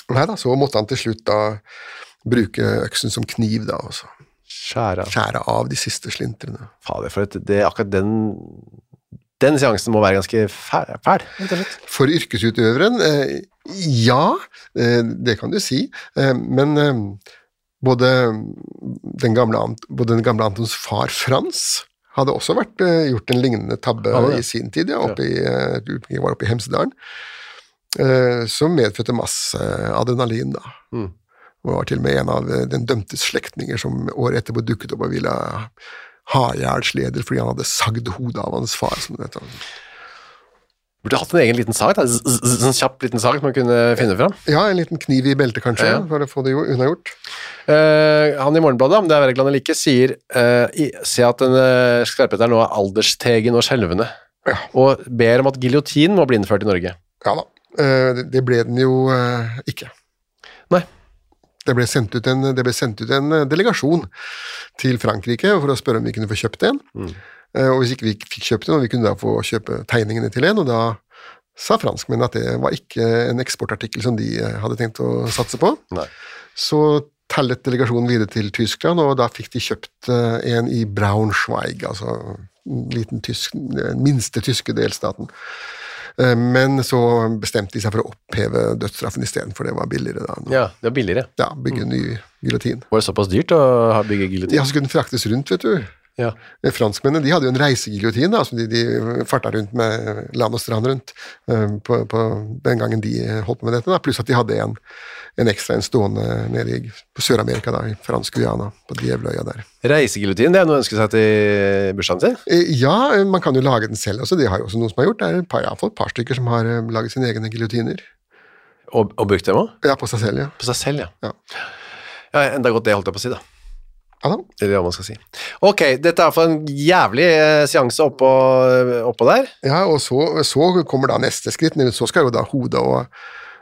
Nei da, så måtte han til slutt da bruke øksen som kniv da, og Skjære av. skjære av de siste slintrene. Fader, for et, det, akkurat den, den seansen må være ganske fæl, fæl rett og slett. For yrkesutøveren, eh, ja, eh, det kan du si, eh, men både, den gamle, både den gamle Antons far Frans hadde også vært, gjort en lignende tabbe ja, i sin tid, ja, oppe i, var oppe i Hemsedalen, som medførte masse adrenalin da. Mm. Og var til og med en av eh, den dømtes slektninger som året etterpå dukket opp og ville ha ihjel Sleder fordi han hadde sagd hodet av hans far. som det. Burde hatt en egen liten sag, da. Sånn kjapp liten sag man kunne finne fram. Ja, en liten kniv i beltet kanskje, Ja. for å få det jo unnagjort. Uh, han i Morgenbladet, om det er Wergeland eller ikke, sier uh, i, Se at den uh, skarpheteren nå er alderstegen og skjelvende, Ja. og ber om at giljotin må bli innført i Norge. Ja da. Eh, det- ble den jo eh, ikke. Nei. Det ble sendt ut en, det ble sendt ut en eh, delegasjon til Frankrike for å spørre om vi kunne få kjøpt en. Mm. Og hvis ikke vi fikk kjøpt en, og vi kunne da få kjøpe tegningene til en, og da sa franskmennene at det var ikke en eksportartikkel som de hadde tenkt å satse på. Nei. Så tellet delegasjonen videre til Tyskland, og da fikk de kjøpt en i Braunschweig, altså en liten tysk, den minste tyske delstaten. Eh, Men så bestemte de seg for å oppheve dødsstraffen isteden, for det var billigere da. Ja, det var billigere. Ja, bygge mm. ny giljotin. Var det såpass dyrt å bygge giljotin? Ja, så kunne den fraktes rundt, vet du. Ja. Eh, Franskmennene de hadde jo en reisegiljotin som de, de farta rundt med land og strand rundt eh, på, på den gangen de holdt på med dette. Da. Pluss at de hadde en, en ekstra en stående nede i på Sør-Amerika, da, i fransk Guyana, på Djevløya der. Reisegiljotin, det er noe å ønske seg til bursdagen sin? Eh, Ja, eh, man kan jo lage den selv også, det har jo også noen som har gjort. Det er et par, i et par stykker som har eh, laget sine egne giljotiner. Og, og brukt dem òg? Ja, på seg selv, ja. På seg selv, ja. Ja. ja. Enda godt det, holdt jeg på å si, da. Eller hva man skal si. Ok, dette er for en jævlig eh, seanse oppå, oppå der. Ja, og så, så kommer da neste skritt, men så skal jo da hode og,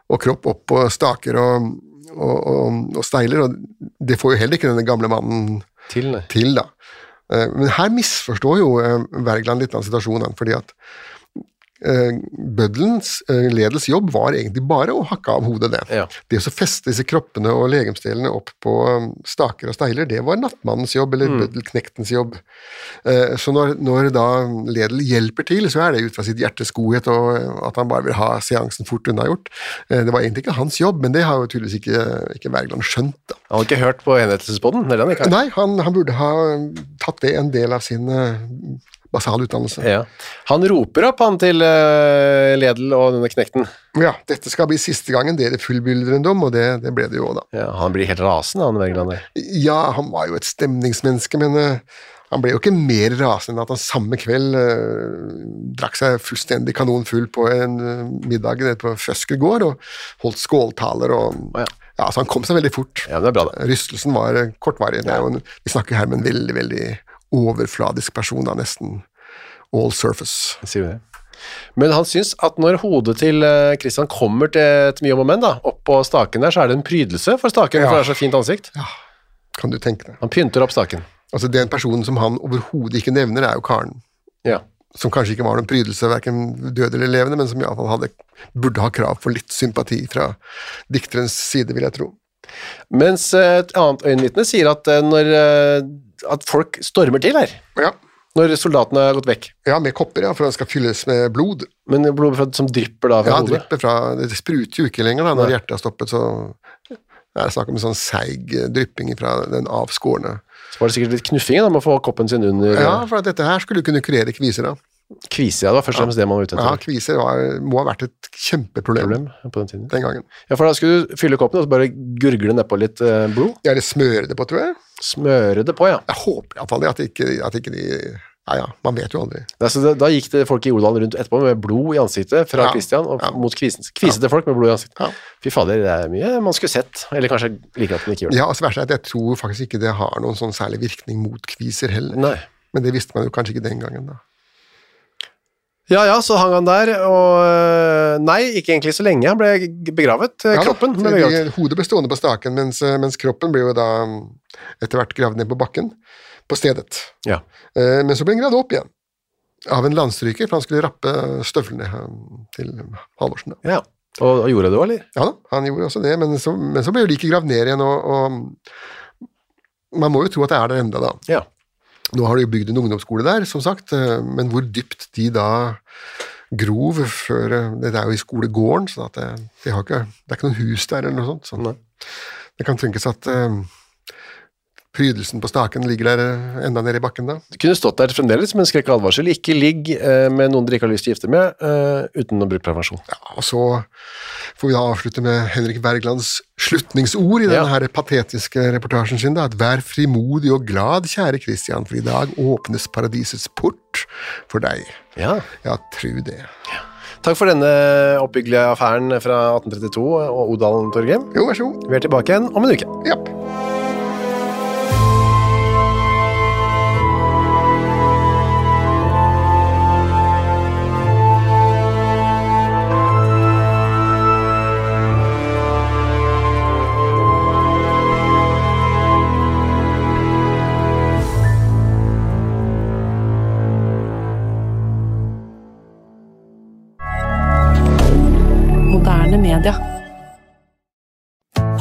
og kropp opp på staker og, og, og, og steiler, og det får jo heller ikke denne gamle mannen Til, nei. til, da. Eh, Men her misforstår jo eh, Wergeland litt av situasjonen, fordi at eh, bøddelens, eh, ledels jobb var egentlig bare å hakke av hodet det. Ja. Det å feste disse kroppene og legemsdelene opp på um, staker og steiler, det var nattmannens jobb, eller bøddelknektens jobb. Eh, Så når, når da Ledel hjelper til, så er det ut fra sitt hjertes godhet og eh, at han bare vil ha seansen fort unnagjort. Eh, Det var egentlig ikke hans jobb, men det har jo tydeligvis ikke, ikke Wergeland skjønt. da. Han har ikke hørt på han. Nei, han, han burde ha tatt det en del av sin basale utdannelse. Ja. Han roper opp han til uh, Ledel og denne knekten. Ja, dette skal bli siste gangen dere fullbyrder en dom, og det, det ble det jo òg, da. Ja, han blir helt rasende, han Wergeland. Ja, han var jo et stemningsmenneske, men uh, han ble jo ikke mer rasende enn at han samme kveld uh, drakk seg fullstendig kanonfull på en uh, middag nede på Føsker gård og holdt skåltaler og oh, ja. ja, så han kom seg veldig fort. Ja, det er bra, det. Rystelsen var kortvarig. kortvarig. Det vi snakker her med en veldig, veldig overfladisk person, da, nesten all surface. Sier vi det. Men han syns at når hodet til eh, Christian kommer til et mye om og men, da, opp på staken der, så er det en prydelse for staken, Ja. for det er så fint ansikt. Kan du tenke deg. Han pynter opp staken. Altså, Den personen som han overhodet ikke nevner, er jo Karen. Ja. Som kanskje ikke var noen prydelse, verken død eller levende, men som iallfall burde ha krav for litt sympati fra dikterens side, vil jeg tro. Mens eh, et annet øyenvitne sier at, eh, når, at folk stormer til her, Ja, når soldatene har gått vekk. ja med kopper, ja, for den skal fylles med blod. Men blod fra- som drypper da fra Ja, hodet. drypper fra, Det spruter jo ikke lenger da, når Nei. hjertet har stoppet, så det er snakk om en sånn seig eh, drypping fra den avskårne. Så var det sikkert litt knuffing da, med å få koppen sin under Ja, eh, for dette her skulle kunne kurere kviser, da. Kvise. Ja, det var først og fremst det man var ute Ja, etter. kviser var, må ha vært et kjempeproblem Problem på den tiden. den gangen. Ja, for da skulle du fylle koppen og så bare gurgle nedpå litt eh, blod. Ja, eller smøre det på, tror jeg. Smøre det på, ja. Jeg håper iallfall det, at ikke, at ikke de Ja ja, man vet jo aldri. Da, så det, da gikk det folk i Odal rundt etterpå med blod i ansiktet fra Ja, Christian og ja. mot kvisen. Kvisete folk med blod i ansiktet. Ja. Fy fader, det er mye man skulle sett. Eller kanskje like at man ikke gjør det. Ja, altså så verst er at Jeg tror faktisk ikke det har noen sånn særlig virkning mot kviser heller. Nei. Men det visste man jo kanskje ikke den gangen, da. Ja, ja, så hang han der, og øh, Nei, ikke egentlig så lenge. Han ble begravet. øh, Ja Kroppen ble begravet. Hodet ble stående på staken, mens, eh, mens kroppen ble jo da mm, etter hvert gravd ned på bakken på stedet. Ja. Eh, Men så ble han gravd opp igjen av en landstryker, for han skulle rappe støvlene eh, til Halvorsen. ja. Og, og gjorde det òg, eller? Ja da, han gjorde også det, men så, men så ble jo liket gravd ned igjen, og, og man må jo tro at det er der enda da. Ja. Nå har de jo bygd en ungdomsskole der, som sagt, eh, men hvor dypt de da grov før eh, Det er jo i skolegården, så at det, de har ikke, det er ikke noen hus der eller noe sånt. Så det kan tenkes at eh, prydelsen på staken ligger der eh, enda nede i bakken da. Du kunne stått der fremdeles med en skrekk advarsel. Ikke ligg øh, med noen dere ikke har lyst til å gifte med, øh, uten å bruke prevensjon. Ja, og så får vi da avslutte med Henrik Wergelands slutningsord i Ja. denne her patetiske reportasjen sin. da, at Vær frimodig og glad, kjære Kristian, for i dag åpnes paradisets port for deg. Ja. Ja, tru det. Takk for denne oppbyggelige affæren fra 1832 og Odalen, Torgrim. Jo, vær så god. Vi er tilbake igjen om en uke. Japp.